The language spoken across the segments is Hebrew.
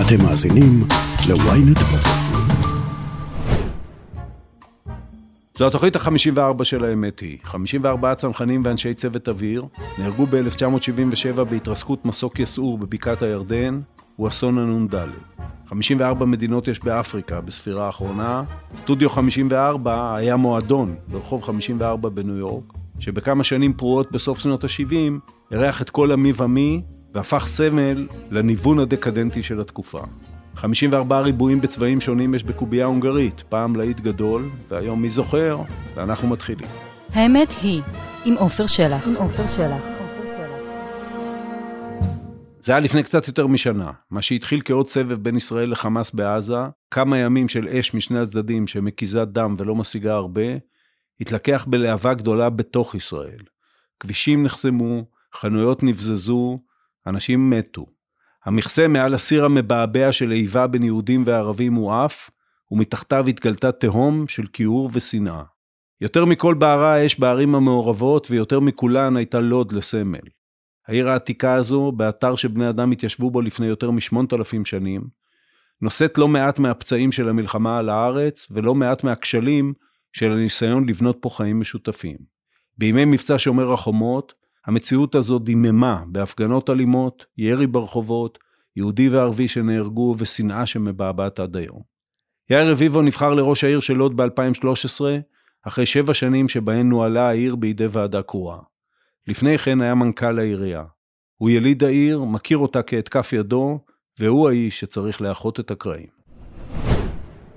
אתם מאזינים ל-ynet פודקאסטים. זו התוכנית ה-54 של האמת היא. 54 צנחנים ואנשי צוות אוויר נהרגו ב-1977 בהתרסקות מסוק יסעור בבקעת הירדן, הוא אסון הנ"ד. 54 מדינות יש באפריקה בספירה האחרונה. סטודיו 54 היה מועדון ברחוב 54 בניו יורק, שבכמה שנים פרועות בסוף שנות ה-70 אירח את כל המי ומי והפך סמל לניוון הדקדנטי של התקופה. 54 ריבועים בצבעים שונים יש בקובייה הונגרית, פעם להיט גדול, והיום מי זוכר, ואנחנו מתחילים. האמת היא, עם עופר שלח. זה היה לפני קצת יותר משנה, מה שהתחיל כעוד סבב בין ישראל לחמאס בעזה, כמה ימים של אש משני הצדדים שמקיזה דם ולא משיגה הרבה, התלקח בלהבה גדולה בתוך ישראל. כבישים נחסמו, חנויות נבזזו, אנשים מתו. המכסה מעל הסיר המבעבע של איבה בין יהודים וערבים הועף, ומתחתיו התגלתה תהום של כיעור ושנאה. יותר מכל בערה האש בערים המעורבות, ויותר מכולן הייתה לוד לסמל. העיר העתיקה הזו, באתר שבני אדם התיישבו בו לפני יותר משמונת אלפים שנים, נושאת לא מעט מהפצעים של המלחמה על הארץ, ולא מעט מהכשלים של הניסיון לבנות פה חיים משותפים. בימי מבצע שומר החומות, המציאות הזו דיממה בהפגנות אלימות, ירי ברחובות, יהודי וערבי שנהרגו ושנאה שמבעבעת עד היום. יאיר רביבו נבחר לראש העיר של לוד ב-2013, אחרי שבע שנים שבהן נוהלה העיר בידי ועדה קרואה. לפני כן היה מנכ"ל העירייה. הוא יליד העיר, מכיר אותה כאת כף ידו, והוא האיש שצריך לאחות את הקרעים.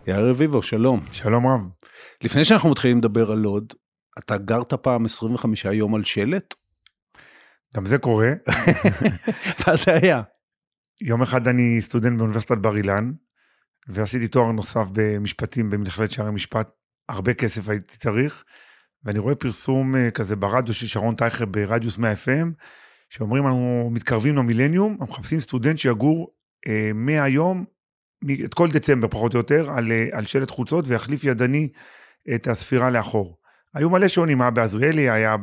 יאיר רביבו, שלום. שלום רב. לפני שאנחנו מתחילים לדבר על לוד, אתה גרת פעם 25 יום על שלט? גם זה קורה. מה זה היה? יום אחד אני סטודנט באוניברסיטת בר אילן, ועשיתי תואר נוסף במשפטים במכללת שערי משפט. הרבה כסף הייתי צריך, ואני רואה פרסום אה, כזה ברדיו של שרון טייכר ברדיוס 100 FM, שאומרים אנחנו מתקרבים למילניום, אנחנו מחפשים סטודנט שיגור אה, מהיום, את כל דצמבר פחות או יותר, על, אה, על שלט חוצות ויחליף ידני את הספירה לאחור. היו מלא שעונים, היה בעזריאלי, היה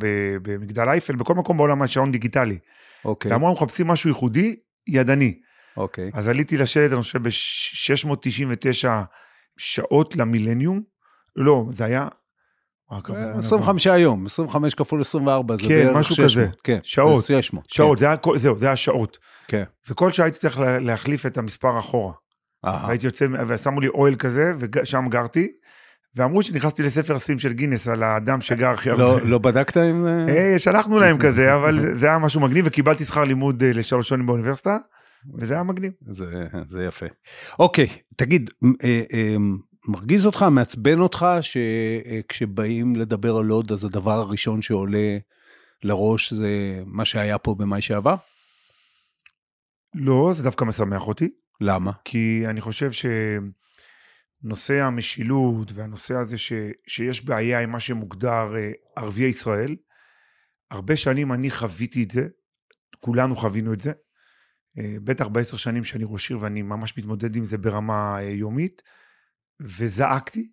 במגדל אייפל, בכל מקום בעולם היה שעון דיגיטלי. אוקיי. ואמרו, מחפשים משהו ייחודי, ידני. אוקיי. אז עליתי לשלט, אני חושב, ב-699 שעות למילניום. לא, זה היה... וואי, כמה זמן עבר. 25 יום, 25 כפול 24, זה כן, בערך משהו 600. כזה. כן, שעות. זה 600. שעות, זה היה, זהו, זה היה שעות. כן. וכל שעה הייתי צריך לה- להחליף את המספר אחורה. אהה. הייתי יוצא, ושמו לי אוהל כזה, ושם גרתי, ואמרו שנכנסתי לספר השיאים של גינס על האדם שגר הכי הרבה. לא, לא בדקת אם... אה, אה, שלחנו להם כזה, אבל זה היה משהו מגניב, וקיבלתי שכר לימוד אה, לשלוש שנים באוניברסיטה, וזה היה מגניב. זה, זה יפה. אוקיי, תגיד, מרגיז אותך, מעצבן אותך, שכשבאים לדבר על לוד, אז הדבר הראשון שעולה לראש זה מה שהיה פה במאי שעבר? לא, זה דווקא משמח אותי, למה? כי אני חושב שנושא המשילות והנושא הזה ש, שיש בעיה עם מה שמוגדר אה, ערביי ישראל, הרבה שנים אני חוויתי את זה, כולנו חווינו את זה, אה, בטח בעשר שנים שאני ראש עיר ואני ממש מתמודד עם זה ברמה אה, יומית, וזעקתי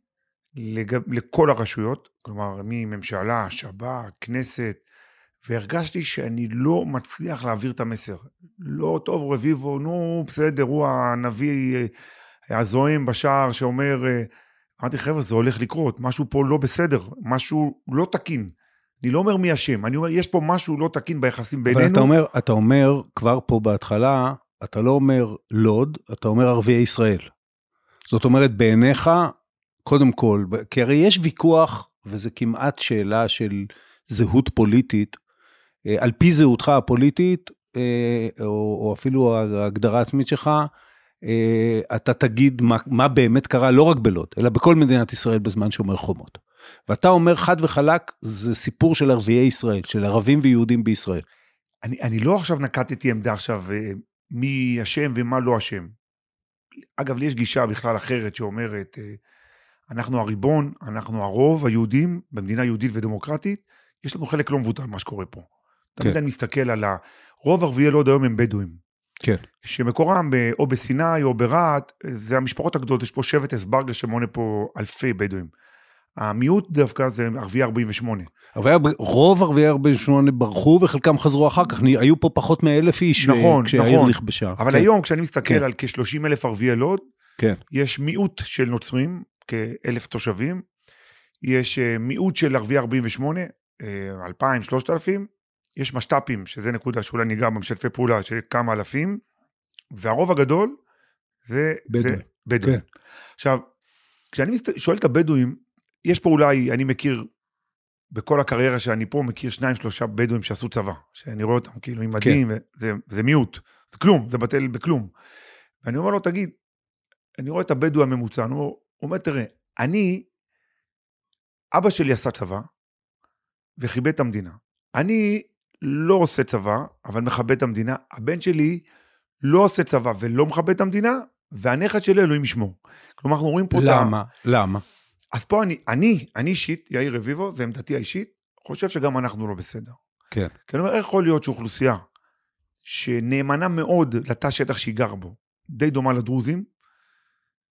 לגב, לכל הרשויות, כלומר מממשלה, שב"כ, כנסת, והרגשתי שאני לא מצליח להעביר את המסר. לא טוב רביבו, נו בסדר, הוא הנביא הזועם בשער שאומר, אה, אמרתי חבר'ה זה הולך לקרות, משהו פה לא בסדר, משהו לא תקין. אני לא אומר מי אשם, אני אומר יש פה משהו לא תקין ביחסים בינינו. אבל אתה אומר, אתה אומר כבר פה בהתחלה, אתה לא אומר לוד, אתה אומר ערביי ישראל. זאת אומרת, בעיניך, קודם כל, כי הרי יש ויכוח, וזה כמעט שאלה של זהות פוליטית, אה, על פי זהותך הפוליטית, אה, או, או אפילו ההגדרה העצמית שלך, אתה תגיד מה, מה באמת קרה לא רק בלוד, אלא בכל מדינת ישראל בזמן שומר חומות. ואתה אומר חד וחלק, זה סיפור של ערביי ישראל, של ערבים ויהודים בישראל. אני, אני לא עכשיו נקטתי עמדה עכשיו אה, מי אשם ומה לא אשם. אגב, לי יש גישה בכלל אחרת שאומרת, אה, אנחנו הריבון, אנחנו הרוב, היהודים, במדינה יהודית ודמוקרטית, יש לנו חלק לא מבוטל מה שקורה פה. תמיד כן. אני מסתכל על ה... רוב ערביי לוד היום הם בדואים. כן. שמקורם ב- או בסיני או ברהט, זה המשפחות הגדולות, יש פה שבט אסברגה שמונה פה אלפי בדואים. המיעוט דווקא זה ערביי 48. ערביי, רוב ערביי 48 ברחו וחלקם חזרו אחר כך, היו פה פחות מאלף איש אה, נכון, כשהעיר נכון. נכבשה. אבל כן, היום, כשאני מסתכל כן. על כ-30 אלף ערביי לוד, כן. יש מיעוט של נוצרים, כאלף תושבים, יש אה, מיעוט של ערביי 48, אה, 2,000, 3,000, יש משת"פים, שזה נקודה שאולי ניגע במשתפי פעולה, של כמה אלפים, והרוב הגדול זה בדואים. בדואים. כן. עכשיו, כשאני מסת... שואל את הבדואים, יש פה אולי, אני מכיר, בכל הקריירה שאני פה, מכיר שניים, שלושה בדואים שעשו צבא, שאני רואה אותם כאילו עם מדים, כן. וזה זה מיעוט, זה כלום, זה בטל בכלום. ואני אומר לו, תגיד, אני רואה את הבדואי הממוצע, הוא אומר- הוא אומר, תראה, אני, אבא שלי עשה צבא, וכיבד את המדינה. אני לא עושה צבא, אבל מכבד את המדינה. הבן שלי לא עושה צבא ולא מכבד את המדינה, והנכד שלי אלוהים ישמור. כלומר, אנחנו רואים פה את ה... למה? למה? אז פה אני, אני, אני אישית, יאיר רביבו, זו עמדתי האישית, חושב שגם אנחנו לא בסדר. כן. כי אני אומר, איך יכול להיות שאוכלוסייה שנאמנה מאוד לתא שטח שהיא גרה בו, די דומה לדרוזים,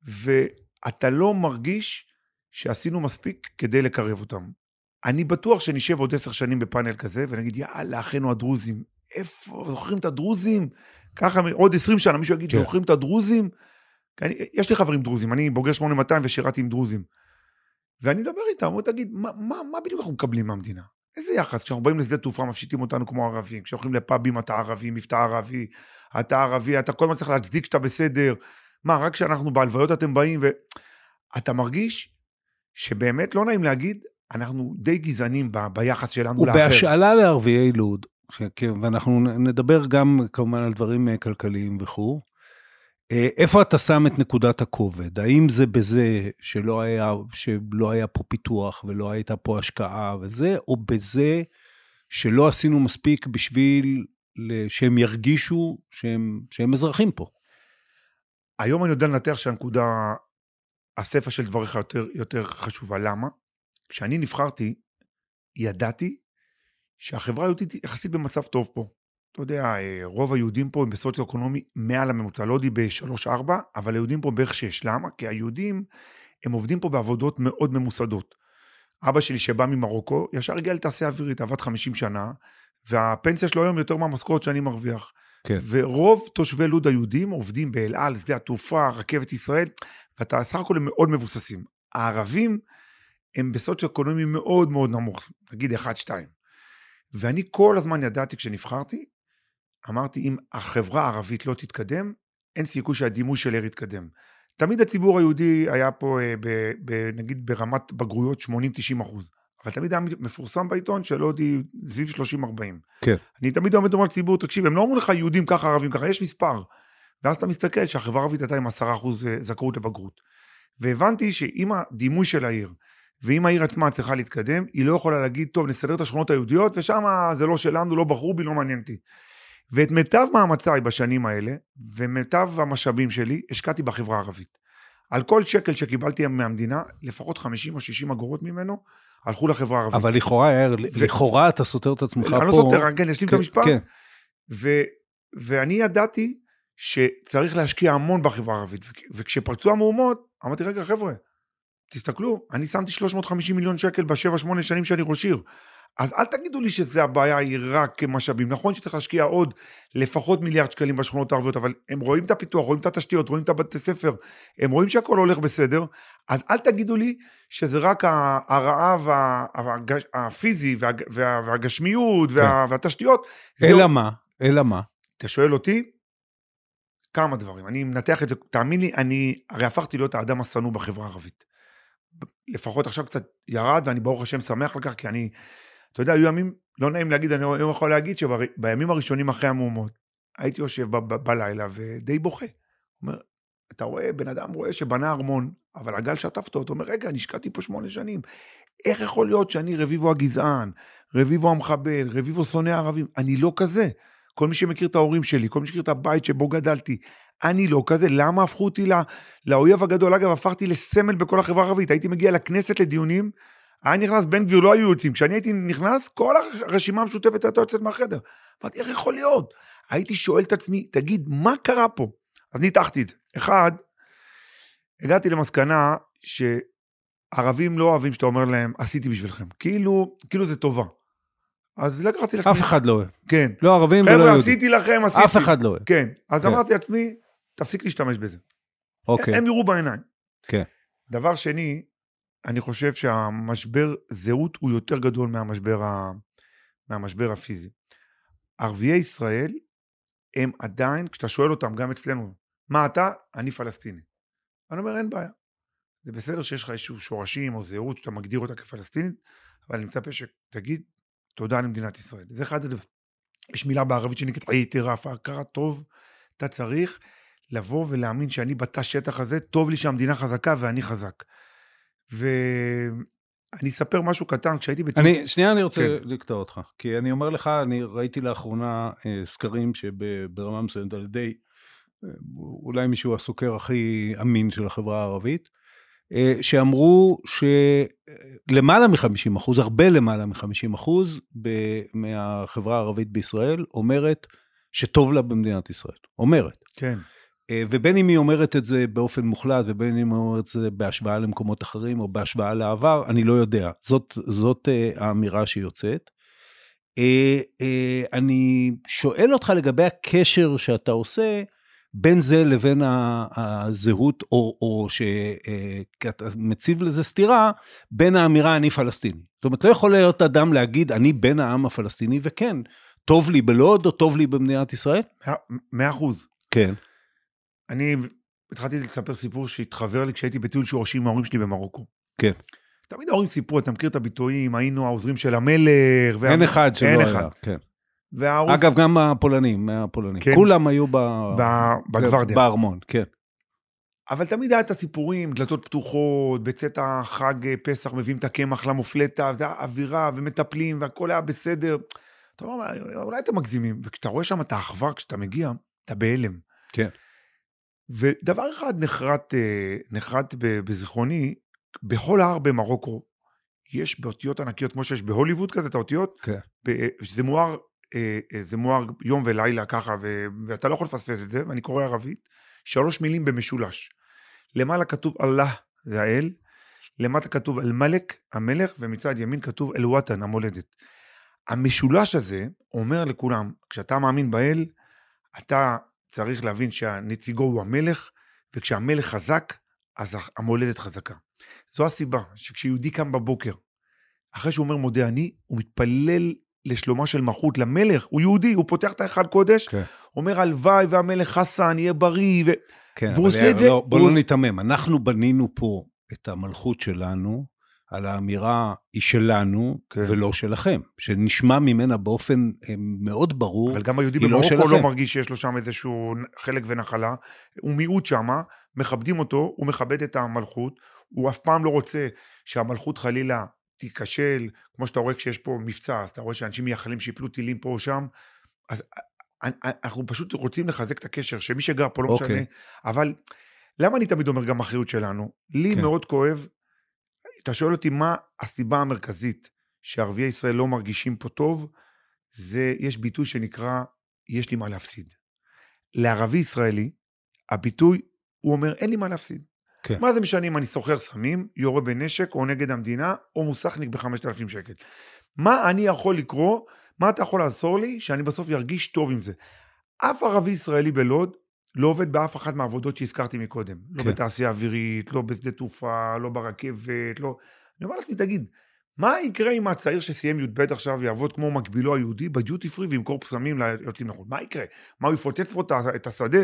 ואתה לא מרגיש שעשינו מספיק כדי לקרב אותם. אני בטוח שנשב עוד עשר שנים בפאנל כזה, ונגיד, יאללה, אחינו הדרוזים, איפה, זוכרים את הדרוזים? ככה, עוד עשרים שנה מישהו יגיד, כן. זוכרים את הדרוזים? אני, יש לי חברים דרוזים, אני בוגר 8200 ושירתי עם דרוזים. ואני אדבר איתם, אומר, תגיד, מה, מה, מה בדיוק אנחנו מקבלים מהמדינה? איזה יחס? כשאנחנו באים לשדה תעופה מפשיטים אותנו כמו ערבים, כשהולכים לפאבים אתה ערבי, מבטא ערבי, אתה ערבי, אתה כל הזמן צריך להצדיק שאתה בסדר. מה, רק כשאנחנו בהלוויות אתם באים ו... אתה מרגיש שבאמת לא נעים להגיד, אנחנו די גזענים ב, ביחס שלנו לאחר. ובהשאלה לערביי לוד, ש- כן, ואנחנו נדבר גם כמובן על דברים אה, כלכליים וכו', אה, איפה אתה שם את נקודת הכובד? האם זה בזה שלא היה, שלא היה פה פיתוח ולא הייתה פה השקעה וזה, או בזה שלא עשינו מספיק בשביל שהם ירגישו שהם, שהם אזרחים פה? היום אני יודע לנתח שהנקודה, הסיפה של דבריך יותר, יותר חשובה. למה? כשאני נבחרתי, ידעתי שהחברה היהודית יחסית במצב טוב פה. אתה יודע, אה, רוב היהודים פה הם בסוציו-אקונומי מעל הממוצע, לא יודעי ב-3-4, אבל היהודים פה בערך 6. למה? כי היהודים, הם עובדים פה בעבודות מאוד ממוסדות. אבא שלי שבא ממרוקו, ישר הגיע לתעשייה אווירית, עבד 50 שנה, והפנסיה שלו היום יותר מהמשכורת שאני מרוויח. כן. ורוב תושבי לוד היהודים עובדים באל על, שדה התעופה, רכבת ישראל, ואתה סך הכל הם מאוד מבוססים. הערבים הם בסוציו-אקונומי מאוד מאוד נמוך, נגיד 1-2. ואני כל הזמן ידעתי כשנבחרתי, אמרתי, אם החברה הערבית לא תתקדם, אין סיכוי שהדימוי של עיר יתקדם. תמיד הציבור היהודי היה פה, אה, ב, ב, נגיד, ברמת בגרויות 80-90 אחוז. אבל תמיד היה מפורסם בעיתון שלא יודעי סביב 30-40. כן. אני תמיד עומד אומר לציבור, תקשיב, הם לא אומרים לך יהודים ככה, ערבים ככה, יש מספר. ואז אתה מסתכל שהחברה הערבית הייתה עם 10 אחוז אה, זכאות לבגרות. והבנתי שאם הדימוי של העיר, ואם העיר עצמה צריכה להתקדם, היא לא יכולה להגיד, טוב, נסדר את השכונות היהודיות, ושם זה לא שלנו, לא בחרו בי, לא מעניין אותי. ואת מיטב מאמציי בשנים האלה, ומיטב המשאבים שלי, השקעתי בחברה הערבית. על כל שקל שקיבלתי מהמדינה, לפחות 50 או 60 אגורות ממנו, הלכו לחברה הערבית. אבל לכאורה, יאיר, לכאורה אתה סותר את עצמך פה. אני לא סותר, כן, אשלים את כן, המשפט. כן. ו, ואני ידעתי שצריך להשקיע המון בחברה הערבית. וכ- וכשפרצו המהומות, אמרתי, רגע, חבר'ה, תסתכלו, אני שמתי 350 מיליון שקל בשבע, שמונה שנים שאני ראש עיר. אז אל תגידו לי שזה הבעיה היא רק משאבים. נכון שצריך להשקיע עוד לפחות מיליארד שקלים בשכונות הערביות, אבל הם רואים את הפיתוח, רואים את התשתיות, רואים את הבתי ספר, הם רואים שהכל הולך בסדר, אז אל תגידו לי שזה רק הרעב הפיזי והג- וה- והגשמיות וה- והתשתיות. זה- אלא מה? אלא מה? אתה שואל אותי, כמה דברים. אני מנתח את זה, תאמין לי, אני הרי הפכתי להיות האדם השנוא בחברה הערבית. לפחות עכשיו קצת ירד, ואני ברוך השם שמח על כך, כי אני, אתה יודע, היו ימים, לא נעים להגיד, אני היום יכול להגיד שבימים הראשונים אחרי המהומות, הייתי יושב ב- ב- בלילה ודי בוכה. אומר, אתה רואה, בן אדם רואה שבנה ארמון, אבל הגל שטף אותו, אתה אומר, רגע, אני השקעתי פה שמונה שנים. איך יכול להיות שאני רביבו הגזען, רביבו המחבל, רביבו שונא ערבים? אני לא כזה. כל מי שמכיר את ההורים שלי, כל מי שמכיר את הבית שבו גדלתי, אני לא כזה, למה הפכו אותי לא, לאויב הגדול? אגב, הפכתי לסמל בכל החברה הערבית, הייתי מגיע לכנסת לדיונים, היה נכנס בן גביר, לא היו יוצאים, כשאני הייתי נכנס, כל הרשימה המשותפת הייתה יוצאת מהחדר. אמרתי, איך יכול להיות? הייתי שואל את עצמי, תגיד, מה קרה פה? אז ניתחתי את זה. אחד, הגעתי למסקנה ערבים לא אוהבים שאתה אומר להם, עשיתי בשבילכם. כאילו, כאילו זה טובה. אז לקחתי לעצמי... אף אחד לא אוהב. כן. לא ערבים ולא חבר'ה, יהודים. עשיתי לכם, עשיתי. אף אחד לא אוהב. כן. אז כן. אמרתי לעצמי, תפסיק להשתמש בזה. אוקיי. הם יראו בעיניים. כן. דבר שני, אני חושב שהמשבר זהות הוא יותר גדול מהמשבר, ה... מהמשבר הפיזי. ערביי ישראל הם עדיין, כשאתה שואל אותם, גם אצלנו, מה אתה? אני פלסטיני. אני אומר, אין בעיה. זה בסדר שיש לך איזשהו שורשים או זהות שאתה מגדיר אותה כפלסטינית, אבל אני מצפה שתגיד תודה למדינת ישראל. זה אחד הדברים. יש מילה בערבית שנקראת איתרף, הכרת טוב, אתה צריך לבוא ולהאמין שאני בתא שטח הזה, טוב לי שהמדינה חזקה ואני חזק. ואני אספר משהו קטן, כשהייתי בטיול... אני, שנייה אני רוצה כן. לקטוע אותך, כי אני אומר לך, אני ראיתי לאחרונה אה, סקרים שברמה מסוימת על ידי אה, אולי מישהו הסוקר הכי אמין של החברה הערבית, אה, שאמרו שלמעלה מ-50 אחוז, הרבה למעלה מ-50 אחוז מהחברה הערבית בישראל אומרת שטוב לה במדינת ישראל. אומרת. כן. אה, ובין אם היא אומרת את זה באופן מוחלט, ובין אם היא אומרת את זה בהשוואה למקומות אחרים, או בהשוואה לעבר, אני לא יודע. זאת, זאת אה, האמירה שיוצאת. אה, אני שואל אותך לגבי הקשר שאתה עושה בין זה לבין הזהות, או, או שאתה מציב לזה סתירה, בין האמירה אני פלסטיני. זאת אומרת, לא יכול להיות אדם להגיד, אני בן העם הפלסטיני, וכן, טוב לי בלוד, או טוב לי במדינת ישראל? מאה אחוז. כן. אני התחלתי לספר סיפור שהתחבר לי כשהייתי בטיול שורשים עם ההורים שלי במרוקו. כן. תמיד ההורים סיפרו, אתה מכיר את הביטויים, היינו העוזרים של המלך. וה- אין אחד שלא אין היה. אחד. כן. והערוץ... אגב, גם הפולנים, מהפולנים. כן. כולם היו ב... ב- בגוורדיה. בארמון, כן. אבל תמיד היה את הסיפורים, דלתות פתוחות, בצאת החג אה, פסח מביאים את הקמח למופלטה, זה היה אווירה ומטפלים והכל היה בסדר. אתה אומר, אולי אתם מגזימים. וכשאתה רואה שם את האחווה, כשאתה מגיע, אתה בהלם. כן. ודבר אחד נחרט, אה, נחרט בזיכרוני, בכל ההר במרוקו, יש באותיות ענקיות, כמו שיש בהוליווד כזה, את האותיות, כן. ב- זה מואר, אה, אה, זה מואר יום ולילה ככה, ואתה לא יכול לפספס את זה, ואני קורא ערבית, שלוש מילים במשולש. למעלה כתוב אללה, זה האל, למטה כתוב אל-מלק, המלך, ומצד ימין כתוב אל-וואטן, המולדת. המשולש הזה אומר לכולם, כשאתה מאמין באל, אתה צריך להבין שהנציגו הוא המלך, וכשהמלך חזק, אז המולדת חזקה. זו הסיבה שכשיהודי קם בבוקר, אחרי שהוא אומר מודה אני, הוא מתפלל לשלומה של מלכות למלך, הוא יהודי, הוא פותח את ההיכל קודש, כן. אומר הלוואי והמלך חסן יהיה בריא, ו... כן, והוא עושה את זה, לא, בוא הוא- לא ניתמם, אנחנו בנינו פה את המלכות שלנו על האמירה היא שלנו כן. ולא שלכם, שנשמע ממנה באופן אה, מאוד ברור. אבל גם היהודי לא במרוקו לא, שלכם. מרגיש שיש לו שם איזשהו חלק ונחלה, הוא מיעוט שמה, מכבדים אותו, הוא מכבד את המלכות, הוא אף פעם לא רוצה שהמלכות חלילה תיכשל, כמו שאתה רואה כשיש פה מבצע, אז אתה רואה שאנשים מייחלים שיפלו טילים פה או שם, אז א- א- אנחנו פשוט רוצים לחזק את הקשר, שמי שגר פה לא אוקיי. משנה, אבל למה אני תמיד אומר גם אחריות שלנו? לי כן. מאוד כואב, אתה שואל אותי מה הסיבה המרכזית שערביי ישראל לא מרגישים פה טוב, זה, יש ביטוי שנקרא, יש לי מה להפסיד. לערבי ישראלי, הביטוי, הוא אומר, אין לי מה להפסיד. כן. מה זה משנה אם אני סוחר סמים, יורה בנשק, או נגד המדינה, או מוסכניק ב-5,000 שקל? מה אני יכול לקרוא, מה אתה יכול לעזור לי, שאני בסוף ארגיש טוב עם זה? אף ערבי ישראלי בלוד לא עובד באף אחת מהעבודות שהזכרתי מקודם. לא כן. בתעשייה אווירית, לא בשדה תעופה, לא ברכבת, לא... אני אומר לעצמי, תגיד, מה יקרה אם הצעיר שסיים י"ב עכשיו יעבוד כמו מקבילו היהודי בדיוטי פרי וימכור פסמים ליוצאים לחו"ל? מה יקרה? מה, הוא יפוצץ פה את השדה?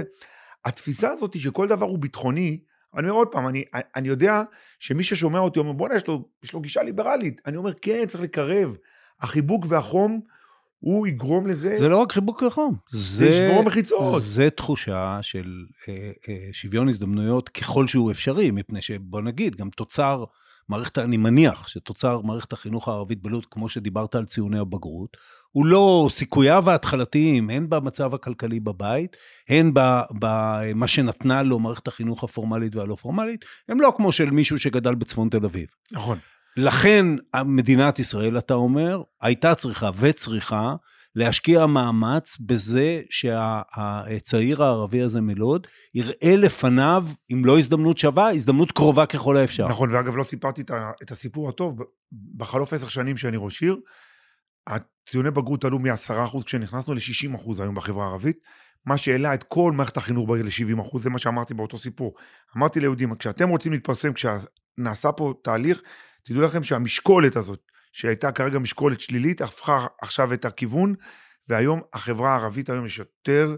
התפיסה הזאת היא שכל דבר הוא ביטחוני, אני אומר עוד פעם, אני, אני יודע שמי ששומע אותי אומר, בוא'נה, יש, לו- יש לו גישה ליברלית. אני אומר, כן, צריך לקרב. החיבוק והחום, הוא יגרום לזה, זה לא רק חיבוק וחום, זה ישבור מחיצות. זה תחושה של אה, אה, שוויון הזדמנויות ככל שהוא אפשרי, מפני שבוא נגיד, גם תוצר מערכת, אני מניח שתוצר מערכת החינוך הערבית בלוד, כמו שדיברת על ציוני הבגרות, הוא לא סיכוייו ההתחלתיים, הן במצב הכלכלי בבית, הן במה שנתנה לו מערכת החינוך הפורמלית והלא פורמלית, הם לא כמו של מישהו שגדל בצפון תל אביב. נכון. לכן מדינת ישראל, אתה אומר, הייתה צריכה וצריכה להשקיע מאמץ בזה שהצעיר הערבי הזה מלוד יראה לפניו, אם לא הזדמנות שווה, הזדמנות קרובה ככל האפשר. נכון, ואגב, לא סיפרתי את, הסיפור הטוב. בחלוף עשר שנים שאני ראש עיר, הציוני בגרות עלו מ-10% כשנכנסנו ל-60% היום בחברה הערבית, מה שהעלה את כל מערכת החינוך בעיר ל-70%, זה מה שאמרתי באותו סיפור. אמרתי ליהודים, כשאתם רוצים להתפרסם, כשנעשה פה תהליך, תדעו לכם שהמשקולת הזאת, שהייתה כרגע משקולת שלילית, הפכה עכשיו את הכיוון, והיום החברה הערבית, היום יש יותר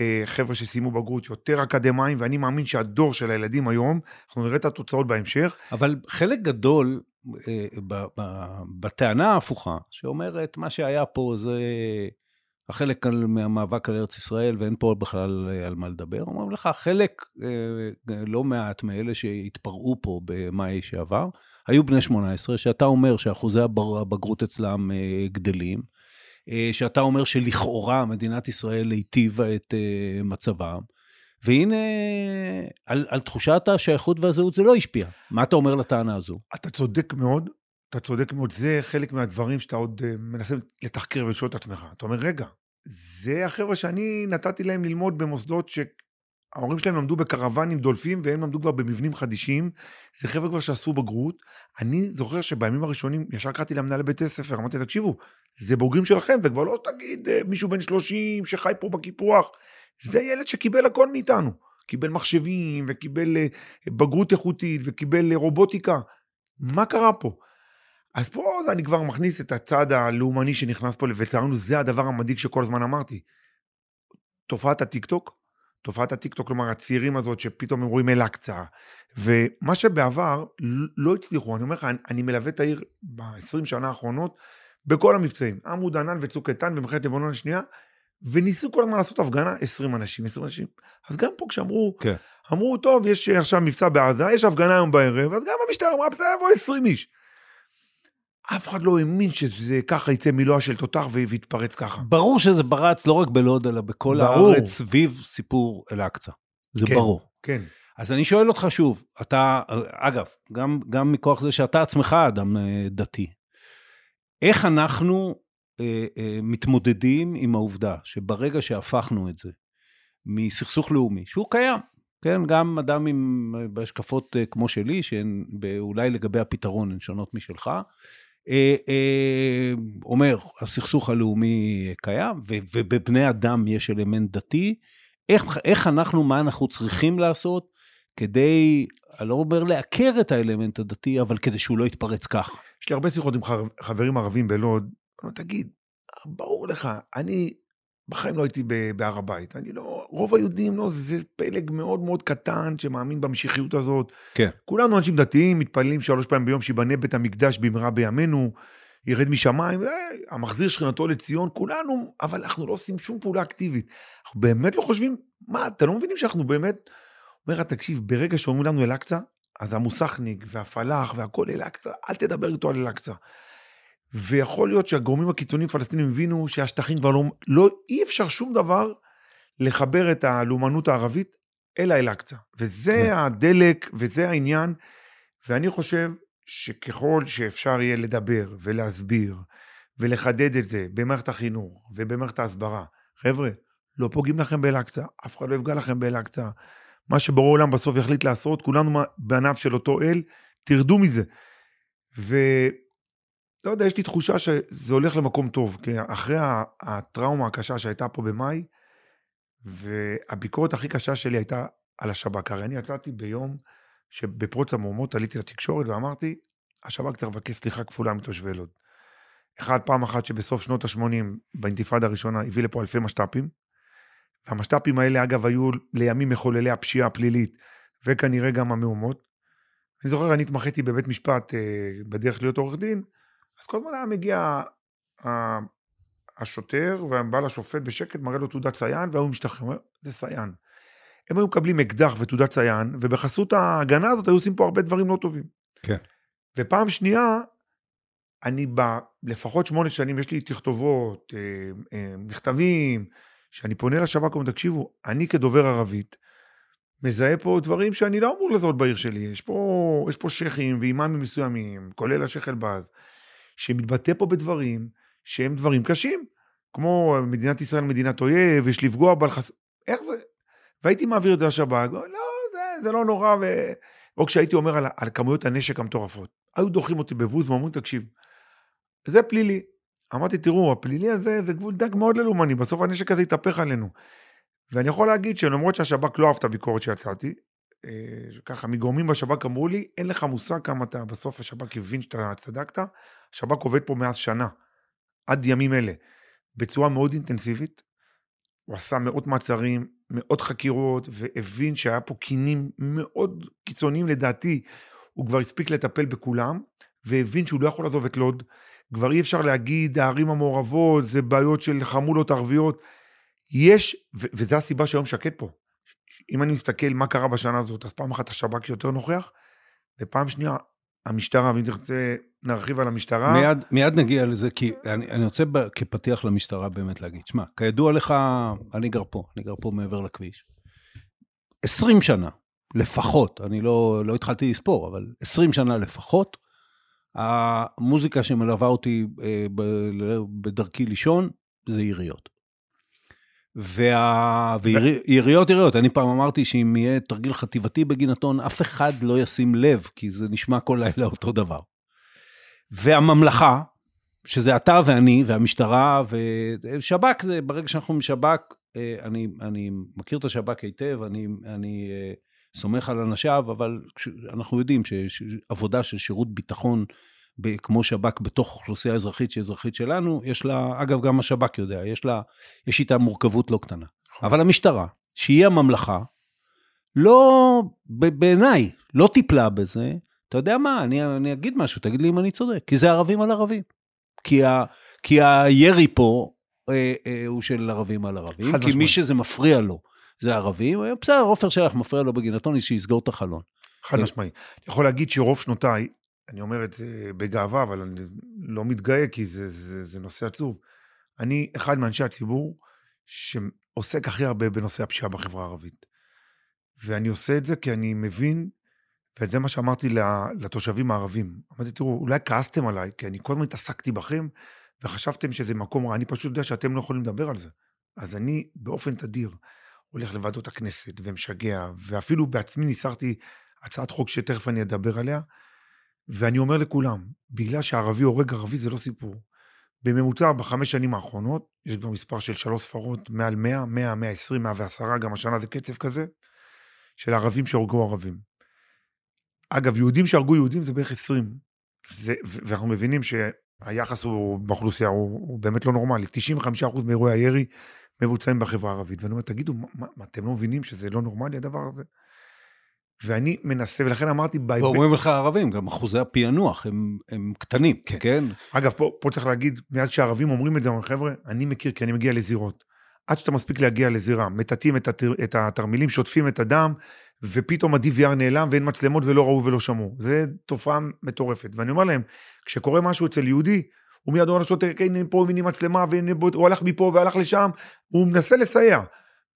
אה, חבר'ה שסיימו בגרות, יותר אקדמאים, ואני מאמין שהדור של הילדים היום, אנחנו נראה את התוצאות בהמשך. אבל חלק גדול אה, ב- ב- בטענה ההפוכה, שאומרת, מה שהיה פה זה החלק מהמאבק על ארץ ישראל, ואין פה בכלל אה, על מה לדבר, אומרים לך, חלק אה, לא מעט מאלה שהתפרעו פה במאי שעבר, היו בני 18, שאתה אומר שאחוזי הבגרות אצלם אה, גדלים, אה, שאתה אומר שלכאורה מדינת ישראל היטיבה את אה, מצבם, והנה, על, על תחושת השייכות והזהות זה לא השפיע. מה אתה אומר לטענה הזו? אתה צודק מאוד, אתה צודק מאוד, זה חלק מהדברים שאתה עוד מנסה לתחקר ולשאול את עצמך. אתה אומר, רגע, זה החבר'ה שאני נתתי להם ללמוד במוסדות שההורים שלהם למדו בקרוונים דולפים והם למדו כבר במבנים חדישים, זה חבר'ה כבר שעשו בגרות. אני זוכר שבימים הראשונים ישר קראתי למנהל בית הספר, אמרתי, תקשיבו, זה בוגרים שלכם, זה כבר לא תגיד אה, מישהו בן 30 שחי פה בקיפוח, זה ילד שקיבל הכל מאיתנו. קיבל מחשבים וקיבל אה, בגרות איכותית וקיבל אה, רובוטיקה. מה קרה פה? אז פה אני כבר מכניס את הצד הלאומני שנכנס פה, ולצערנו זה הדבר המדאיג שכל הזמן אמרתי. תופעת הטיקטוק, תופעת הטיקטוק, כלומר הצעירים הזאת שפתאום הם רואים אל-אקצא, ומה שבעבר לא הצליחו, אני אומר לך, אני, אני מלווה את העיר ב-20 שנה האחרונות בכל המבצעים, עמוד ענן וצוק איתן במלחמת לבנון השנייה, וניסו כל הזמן לעשות הפגנה 20 אנשים, 20 אנשים. אז גם פה כשאמרו, כן. אמרו, טוב, יש עכשיו מבצע בעזה, יש הפגנה היום בערב, אז גם המשטרה אמרה, בסדר, יבוא 20 איש. אף אחד לא האמין שזה ככה יצא מילואה של תותח ויתפרץ ככה. ברור שזה ברץ לא רק בלוד, אלא בכל ברור. הארץ סביב סיפור אל-אקצא. זה כן. ברור. כן. אז אני שואל אותך שוב, אתה, אגב, גם, גם מכוח זה שאתה עצמך אדם אה, דתי, איך אנחנו אה, אה, מתמודדים עם העובדה שברגע שהפכנו את זה מסכסוך לאומי, שהוא קיים, כן, גם אדם עם, אה, בהשקפות אה, כמו שלי, שהן אולי לגבי הפתרון הן שונות משלך, אומר, הסכסוך הלאומי קיים, ובבני אדם יש אלמנט דתי, איך, איך אנחנו, מה אנחנו צריכים לעשות כדי, אני לא אומר לעקר את האלמנט הדתי, אבל כדי שהוא לא יתפרץ כך. יש לי הרבה שיחות עם חבר- חברים ערבים בלוד, תגיד, ברור לך, אני בחיים לא הייתי בהר הבית. אני לא, רוב היהודים, לא, זה, פלג מאוד מאוד קטן שמאמין במשיחיות הזאת. כן. כולנו אנשים דתיים, מתפללים שלוש פעמים ביום שיבנה בית המקדש במהרה בימינו, ירד משמיים, אה, המחזיר שכנתו לציון, כולנו, אבל אנחנו לא עושים שום פעולה אקטיבית. אנחנו באמת לא חושבים, מה, אתם לא מבינים שאנחנו באמת... אומר לך, תקשיב, ברגע שאומרים לנו אל-אקצא, אז המוסכניק והפלאח והכל אל-אקצא, אל תדבר איתו על אל-אקצא. ויכול להיות שהגורמים הקיצוניים הפלסטינים הבינו שהשטחים כבר לא, לא, אי אפשר שום דבר לחבר את הלאומנות הערבית אל אל-אקצא. וזה כן. הדלק וזה העניין, ואני חושב שככל שאפשר יהיה לדבר ולהסביר ולחדד את זה במערכת החינוך ובמערכת ההסברה, חבר'ה, לא פוגעים לכם באל-אקצא, אף אחד לא יפגע לכם באל-אקצא. מה שבורא עולם בסוף יחליט לעשות, כולנו בענף של אותו אל, תרדו מזה. ולא יודע, יש לי תחושה שזה הולך למקום טוב, כי אחרי הטראומה הקשה שהייתה פה במאי, והביקורת הכי קשה שלי הייתה על השב"כ. הרי אני יצאתי ביום שבפרוץ המהומות עליתי לתקשורת ואמרתי, השב"כ צריך לבקש סליחה כפולה מתושבי לוד. אחד, פעם אחת שבסוף שנות ה-80, באינתיפאדה הראשונה, הביא לפה אלפי משת"פים, והמשת"פים האלה, אגב, היו לימים מחוללי הפשיעה הפלילית, וכנראה גם המהומות. אני זוכר, אני התמחיתי בבית משפט אה, בדרך להיות עורך דין, אז כל הזמן היה מגיע ה- השוטר, ובא לשופט בשקט, מראה לו תעודת ציין, והוא משתחרר, זה ציין. הם היו מקבלים אקדח ותעודת ציין, ובחסות ההגנה הזאת היו עושים פה הרבה דברים לא טובים. כן. ופעם שנייה, אני ב... לפחות שמונה שנים, יש לי תכתובות, אה, אה, מכתבים, שאני פונה לשב"כ ואומר, תקשיבו, אני כדובר ערבית, מזהה פה דברים שאני לא אמור לזהות בעיר שלי. יש פה, יש פה שייחים ואימאמים מסוימים, כולל השייח אלבז, שמתבטא פה בדברים שהם דברים קשים. כמו מדינת ישראל מדינת אויב, יש לפגוע בה, לחס... איך זה? והייתי מעביר את זה לשב"כ, לא, זה, זה לא נורא, ו... או כשהייתי אומר על, על כמויות הנשק המטורפות. היו דוחים אותי בבוז ואומרים, תקשיב, זה פלילי. אמרתי, תראו, הפלילי הזה זה גבול דק מאוד ללאומני, בסוף הנשק הזה יתהפך עלינו. ואני יכול להגיד שלמרות שהשב"כ לא אהב את הביקורת שיצאתי, ככה מגורמים בשב"כ אמרו לי, אין לך מושג כמה אתה, בסוף השב"כ הבין שאתה צדקת, השב"כ עובד פה מאז שנה, עד ימים אלה, בצורה מאוד אינטנסיבית. הוא עשה מאות מעצרים, מאות חקירות, והבין שהיה פה קינים מאוד קיצוניים לדעתי. הוא כבר הספיק לטפל בכולם, והבין שהוא לא יכול לעזוב את לוד. כבר אי אפשר להגיד, הערים המעורבות, זה בעיות של חמולות ערביות. יש, ו- וזו הסיבה שהיום שקט פה. אם אני מסתכל מה קרה בשנה הזאת, אז פעם אחת השב"כ יותר נוכח, ופעם שנייה, המשטרה, ואם תרצה, נרחיב על המשטרה. מיד, מיד נגיע לזה, כי אני, אני רוצה ב, כפתיח למשטרה באמת להגיד, שמע, כידוע לך, אני גר פה, אני גר פה מעבר לכביש. 20 שנה, לפחות, אני לא, לא התחלתי לספור, אבל 20 שנה לפחות, המוזיקה שמלווה אותי אה, בדרכי לישון זה יריות. וה... ויריות יריות, אני פעם אמרתי שאם יהיה תרגיל חטיבתי בגינתון, אף אחד לא ישים לב, כי זה נשמע כל לילה אותו דבר. והממלכה, שזה אתה ואני והמשטרה ושב"כ, זה ברגע שאנחנו משב"כ, אה, אני, אני מכיר את השב"כ היטב, אני, אני אה, סומך על אנשיו, אבל אנחנו יודעים שעבודה של שירות ביטחון, כמו שב"כ בתוך אוכלוסייה אזרחית שהיא אזרחית שלנו, יש לה, אגב, גם השב"כ יודע, יש לה, יש איתה מורכבות לא קטנה. נכון. אבל המשטרה, שהיא הממלכה, לא, בעיניי, לא טיפלה בזה. אתה יודע מה, אני, אני אגיד משהו, תגיד לי אם אני צודק, כי זה ערבים על ערבים. כי, ה, כי הירי פה אה, אה, הוא של ערבים על ערבים, כי מי שזה מפריע לו זה ערבים, בסדר, עופר שלח מפריע לו בגינתון, שיסגור את החלון. חד משמעי. אני יכול להגיד שרוב שנותיי, אני אומר את זה בגאווה, אבל אני לא מתגאה כי זה, זה, זה נושא עצוב. אני אחד מאנשי הציבור שעוסק הכי הרבה בנושא הפשיעה בחברה הערבית. ואני עושה את זה כי אני מבין, וזה מה שאמרתי לתושבים הערבים. אמרתי, תראו, אולי כעסתם עליי, כי אני כל הזמן התעסקתי בכם, וחשבתם שזה מקום רע, אני פשוט יודע שאתם לא יכולים לדבר על זה. אז אני באופן תדיר הולך לוועדות הכנסת ומשגע, ואפילו בעצמי ניסחתי הצעת חוק שתכף אני אדבר עליה, ואני אומר לכולם, בגלל שערבי הורג ערבי זה לא סיפור. בממוצע בחמש שנים האחרונות, יש כבר מספר של שלוש ספרות, מעל 100, 100, 120, 110, גם השנה זה קצב כזה, של ערבים שהורגו ערבים. אגב, יהודים שהרגו יהודים זה בערך 20. זה, ואנחנו מבינים שהיחס הוא באוכלוסייה הוא, הוא באמת לא נורמלי. 95% מאירועי הירי מבוצעים בחברה הערבית. ואני אומר, תגידו, מה, מה, אתם לא מבינים שזה לא נורמלי הדבר הזה? ואני מנסה, ולכן אמרתי... ואומרים לך ערבים, גם אחוזי הפענוח הם, הם קטנים, כן? כן? אגב, פה, פה צריך להגיד, מיד שהערבים אומרים את זה, אומרים, חבר'ה, אני מכיר כי אני מגיע לזירות. עד שאתה מספיק להגיע לזירה, מטאטאים את, התר, את התרמילים, שוטפים את הדם, ופתאום ה-DVR נעלם ואין מצלמות ולא ראו ולא שמעו. זו תופעה מטורפת. ואני אומר להם, כשקורה משהו אצל יהודי, הוא מיד אומר לשוטר, כן, הנה פה והנה מצלמה, והנה הוא הלך מפה והלך לשם, הוא מנסה לסייע.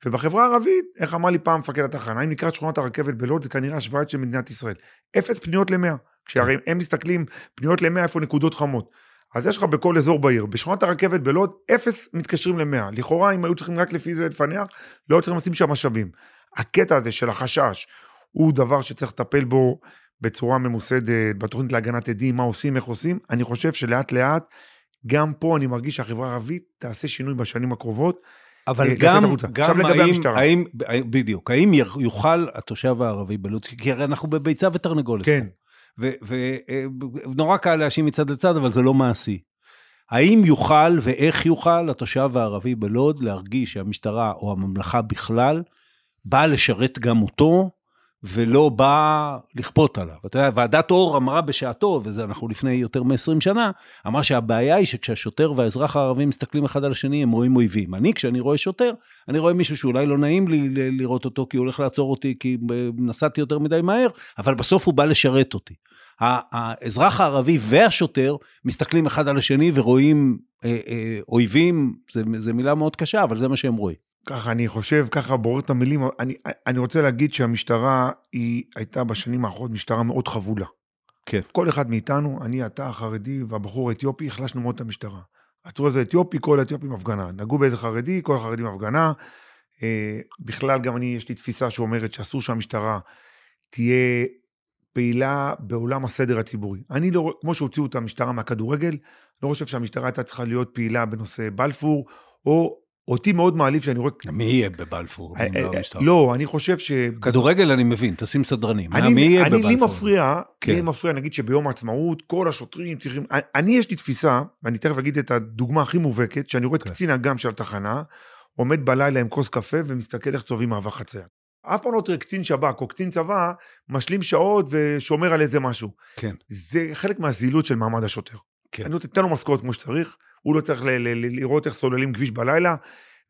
ובחברה הערבית, איך אמר לי פעם מפקד התחנה, אם נקרא שכונת הרכבת בלוד, זה כנראה השוואה של מדינת ישראל. אפס פניות למאה. כשהרי הם מסתכלים, פניות למאה, איפה נקודות חמות. אז יש לך בכל אזור בעיר, בשכונת הרכבת בלוד, אפס מתקשרים למאה. לכאורה, אם היו צריכים רק לפי זה לפענח, לא היו צריכים לשים שם משאבים. הקטע הזה של החשש, הוא דבר שצריך לטפל בו בצורה ממוסדת, בתוכנית להגנת עדים, מה עושים, איך עושים. אני חושב שלאט לאט, גם פה אני מרגיש שהחברה הערבית תעשה שינוי בשנים הקרובות. אבל גם, גם האם, האם, בדיוק, האם יוכל התושב הערבי בלוד, כי הרי אנחנו בביצה ותרנגולת. כן. ונורא אה, קל להאשים מצד לצד, אבל זה לא מעשי. האם יוכל ואיך יוכל התושב הערבי בלוד להרגיש שהמשטרה או הממלכה בכלל באה לשרת גם אותו, ולא בא לכפות עליו. אתה יודע, ועדת אור אמרה בשעתו, וזה אנחנו לפני יותר מ-20 שנה, אמרה שהבעיה היא שכשהשוטר והאזרח הערבי מסתכלים אחד על השני, הם רואים אויבים. אני, כשאני רואה שוטר, אני רואה מישהו שאולי לא נעים לי לראות אותו, כי הוא הולך לעצור אותי, כי נסעתי יותר מדי מהר, אבל בסוף הוא בא לשרת אותי. האזרח הערבי והשוטר מסתכלים אחד על השני ורואים אה, אה, אויבים, זו מילה מאוד קשה, אבל זה מה שהם רואים. ככה אני חושב, ככה בורר את המילים, אני, אני רוצה להגיד שהמשטרה היא הייתה בשנים האחרונות משטרה מאוד חבולה. כן. כל אחד מאיתנו, אני, אתה, החרדי והבחור האתיופי, החלשנו מאוד את המשטרה. עצרו איזה אתיופי, כל האתיופים הפגנה. נגעו באיזה חרדי, כל החרדים הפגנה. אה, בכלל, גם אני, יש לי תפיסה שאומרת שאסור שהמשטרה תהיה פעילה בעולם הסדר הציבורי. אני לא, כמו שהוציאו את המשטרה מהכדורגל, לא חושב שהמשטרה הייתה צריכה להיות פעילה בנושא בלפור, או אותי מאוד מעליב שאני רואה... מי יהיה בבלפור? אה, לא אה? לא, אני חושב ש... כדורגל אני מבין, תשים סדרנים. אני, מי יהיה בבלפור? לי מפריע, כן. לי מפריע, נגיד שביום העצמאות, כל השוטרים צריכים... אני, יש לי תפיסה, ואני תכף אגיד את הדוגמה הכי מובהקת, שאני רואה את כן. קצין אג"ם של התחנה, עומד בלילה עם כוס קפה ומסתכל איך צובעים מעבר חצייה. אף פעם לא תראה קצין שב"כ או קצין צבא משלים שעות ושומר על איזה משהו. כן. זה חלק מהזילות של מעמד השוטר. כן. אני נותן לו משכורת כמו שצריך, הוא לא צריך לראות איך סוללים כביש בלילה,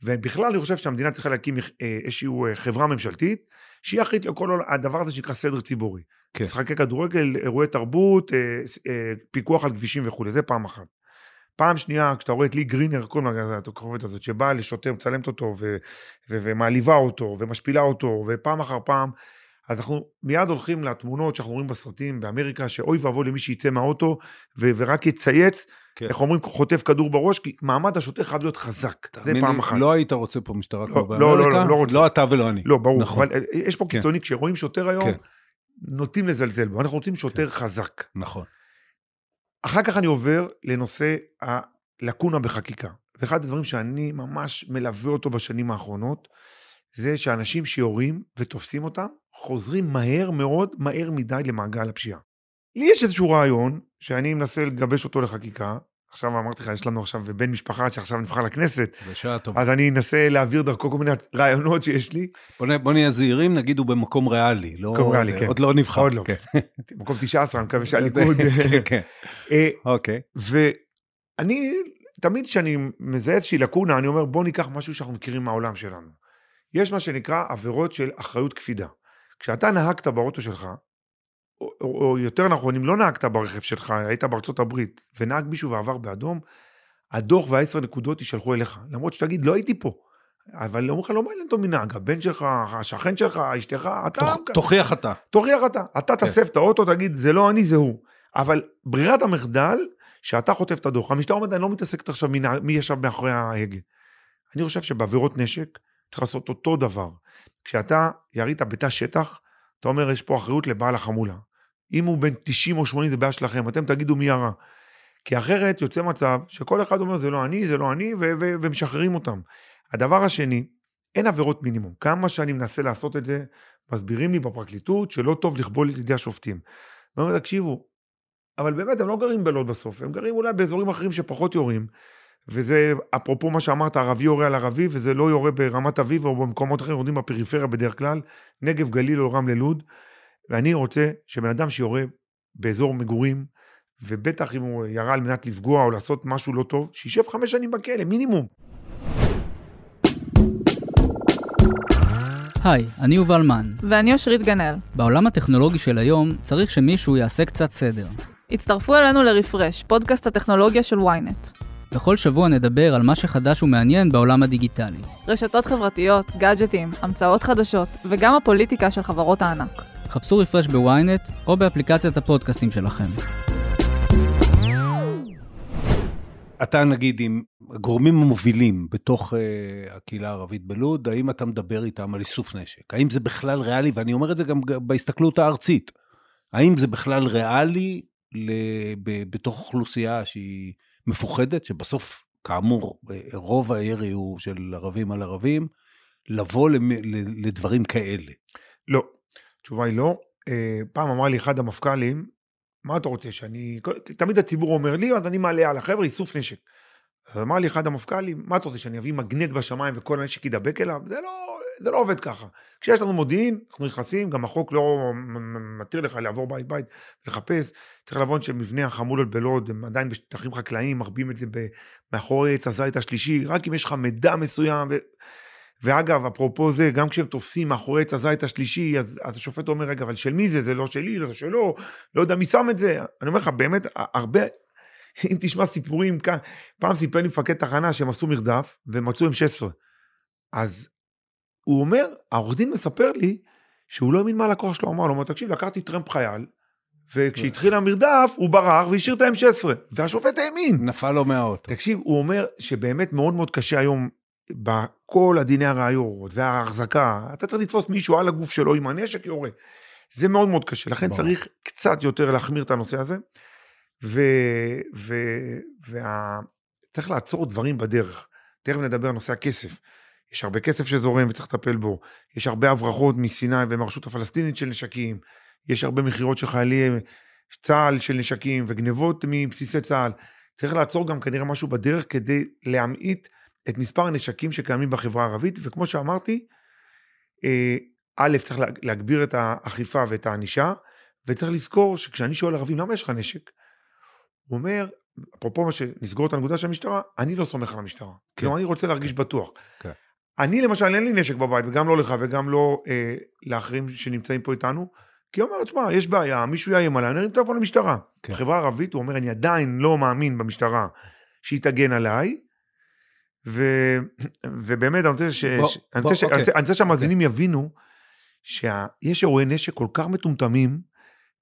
ובכלל אני חושב שהמדינה צריכה להקים אה, איזושהי אה, חברה ממשלתית, שהיא אחראית לכל הדבר הזה שנקרא סדר ציבורי. כן. משחקי כדורגל, אירועי תרבות, אה, אה, פיקוח על כבישים וכולי, זה פעם אחת. פעם שנייה, כשאתה רואה את לי גרינר, כל מה הכוכבת הזאת, שבאה לשוטר, מצלמת אותו, ו- ו- ומעליבה אותו, ומשפילה אותו, ופעם אחר פעם, אז אנחנו מיד הולכים לתמונות שאנחנו רואים בסרטים באמריקה, שאוי ואבוי למי שיצא מהאוטו, ו- ורק יצייץ, כן. איך אומרים, חוטף כדור בראש, כי מעמד השוטר חייב להיות חזק. זה פעם לי, אחת. לא היית רוצה פה משטרה לא, כמו לא, לא, באמריקה? לא, לא רוצה. לא אתה ולא אני. לא, ברור, נכון. אבל אה, יש פה כן. קיצוני, כשרואים שוטר היום, כן. נוטים לזלזל בו. אנחנו רוצים שוטר חזק. נכון. אחר כך אני עובר לנושא הלקונה בחקיקה. ואחד הדברים שאני ממש מלווה אותו בשנים האחרונות, זה שאנשים שיורים ותופסים אותם, חוזרים מהר מאוד, מהר מדי למעגל הפשיעה. לי יש איזשהו רעיון, שאני מנסה לגבש אותו לחקיקה, עכשיו אמרתי לך, יש לנו עכשיו בן משפחה שעכשיו נבחר לכנסת, בשעה טובה. אז אני אנסה להעביר דרכו כל מיני רעיונות שיש לי. בוא בוא נהיה זהירים, נגיד הוא במקום ריאלי. לא- מקום ריאלי, כן. עוד לא נבחר. עוד לא. כן. מקום 19, אני מקווה שהליכוד... כן, כן. אה, אוקיי. ואני, תמיד כשאני מזהה איזושהי לקונה, אני אומר, בוא ניקח משהו שאנחנו מכירים מהעולם שלנו. יש מה שנקרא עבירות של אחריות קפידה. כשאתה נהגת באוטו שלך, או, או, או יותר נכון, אם לא נהגת ברכב שלך, היית בארצות הברית, ונהג מישהו ועבר באדום, הדוח והעשר נקודות יישלחו אליך. למרות שתגיד, לא הייתי פה. אבל אומרים לך, לא מעניין אותו מנהג, הבן שלך, השכן שלך, אשתך, אתה... תוכ- תוכיח אתה. תוכיח אתה. אתה כן. תסב את האוטו, תגיד, זה לא אני, זה הוא. אבל ברירת המחדל, שאתה חוטף את הדוח. המשטרה אומרת, אני לא מתעסקת עכשיו מי, נהג- מי ישב מאחורי ההגה. אני חושב שבעבירות נשק, צריך לעשות אותו דבר. כשאתה ירית בתא שטח, אתה אומר, יש פה אחריות לבעל החמולה. אם הוא בן 90 או 80 זה בעיה שלכם, אתם תגידו מי ירה. כי אחרת יוצא מצב שכל אחד אומר, זה לא אני, זה לא אני, ו- ו- ומשחררים אותם. הדבר השני, אין עבירות מינימום. כמה שאני מנסה לעשות את זה, מסבירים לי בפרקליטות שלא טוב לכבול את ידי השופטים. ואומרים, תקשיבו, אבל באמת הם לא גרים בלוד בסוף, הם גרים אולי באזורים אחרים שפחות יורים. וזה אפרופו מה שאמרת, ערבי יורה על ערבי, וזה לא יורה ברמת אביב או במקומות אחרים, יורדים בפריפריה בדרך כלל, נגב, גליל או רמלה לוד. ואני רוצה שבן אדם שיורה באזור מגורים, ובטח אם הוא ירה על מנת לפגוע או לעשות משהו לא טוב, שישב חמש שנים בכלא, מינימום. היי, אני יובל מן. ואני אושרית גנאל. בעולם הטכנולוגי של היום צריך שמישהו יעשה קצת סדר. הצטרפו אלינו לרפרש, פודקאסט הטכנולוגיה של ynet. בכל שבוע נדבר על מה שחדש ומעניין בעולם הדיגיטלי. רשתות חברתיות, גאדג'טים, המצאות חדשות, וגם הפוליטיקה של חברות הענק. חפשו רפרש בוויינט או באפליקציית הפודקאסטים שלכם. אתה נגיד עם הגורמים המובילים בתוך uh, הקהילה הערבית בלוד, האם אתה מדבר איתם על איסוף נשק? האם זה בכלל ריאלי? ואני אומר את זה גם בהסתכלות הארצית. האם זה בכלל ריאלי ל- ב- בתוך אוכלוסייה שהיא מפוחדת, שבסוף, כאמור, אה, רוב הירי הוא של ערבים על ערבים, לבוא למ- לדברים כאלה? לא. התשובה היא לא. אה, פעם אמר לי אחד המפכ"לים, מה אתה רוצה שאני... תמיד הציבור אומר לי, אז אני מעלה על החבר'ה, איסוף נשק. אז אמר לי אחד המפכ"לים, מה אתה רוצה, שאני אביא מגנט בשמיים וכל הנשק ידבק אליו? זה לא, זה לא עובד ככה. כשיש לנו מודיעין, אנחנו נכנסים, גם החוק לא מתיר לך לעבור בית בית ולחפש. צריך להבין שמבנה החמולות בלוד הם עדיין בשטחים חקלאיים, מרבים את זה מאחורי עץ הזית השלישי, רק אם יש לך מידע מסוים. ו... ואגב, אפרופו זה, גם כשהם תופסים מאחורי עץ הזית השלישי, אז, אז השופט אומר, רגע, אבל של מי זה? זה לא שלי, לא זה שלו, לא יודע מי שם את זה. אני אומר לך, באמת, הרבה, אם תשמע סיפורים כאן, פעם סיפר לי מפקד תחנה שהם עשו מרדף, והם מצאו M16. אז הוא אומר, העורך דין מספר לי, שהוא לא האמין מה הלקוח שלו אמר לו, הוא אומר, תקשיב, לקחתי טרמפ חייל, וכשהתחיל המרדף, הוא ברח והשאיר את ה-M16, והשופט האמין. נפל לו מהאוטו. תקשיב, הוא אומר שבאמת מאוד מאוד קשה היום, בכל הדיני הראיות וההחזקה, אתה צריך לתפוס מישהו על הגוף שלו עם הנשק יורה. זה מאוד מאוד קשה, לכן ברור. צריך קצת יותר להחמיר את הנושא הזה, ו... ו... וה... צריך לעצור דברים בדרך. תכף נדבר על נושא הכסף. יש הרבה כסף שזורם וצריך לטפל בו. יש הרבה הברחות מסיני ומהרשות הפלסטינית של נשקים. יש הרבה מכירות של חיילי צה"ל של נשקים וגנבות מבסיסי צה"ל. צריך לעצור גם כנראה משהו בדרך כדי להמעיט את מספר הנשקים שקיימים בחברה הערבית, וכמו שאמרתי, אה, א', צריך לה- להגביר את האכיפה ואת הענישה, וצריך לזכור שכשאני שואל ערבים, למה יש לך נשק? הוא אומר, אפרופו מה שנסגור את הנקודה של המשטרה, אני לא סומך על המשטרה. כן. כלומר, אני רוצה להרגיש בטוח. כן. אני למשל, אין לי נשק בבית, וגם לא לך וגם לא אה, לאחרים שנמצאים פה איתנו, כי הוא אומר, תשמע, יש בעיה, מישהו יאיים עליי, אני ארים טלפון למשטרה. כן. בחברה הערבית, הוא אומר, אני עדיין לא מאמין במשטרה שהיא תגן עליי, ו... ובאמת, אני רוצה, ש... בוא, ש- אני בוא, רוצה, ש... אוקיי. אני רוצה, שהמאזינים יבינו שיש אירועי נשק כל כך מטומטמים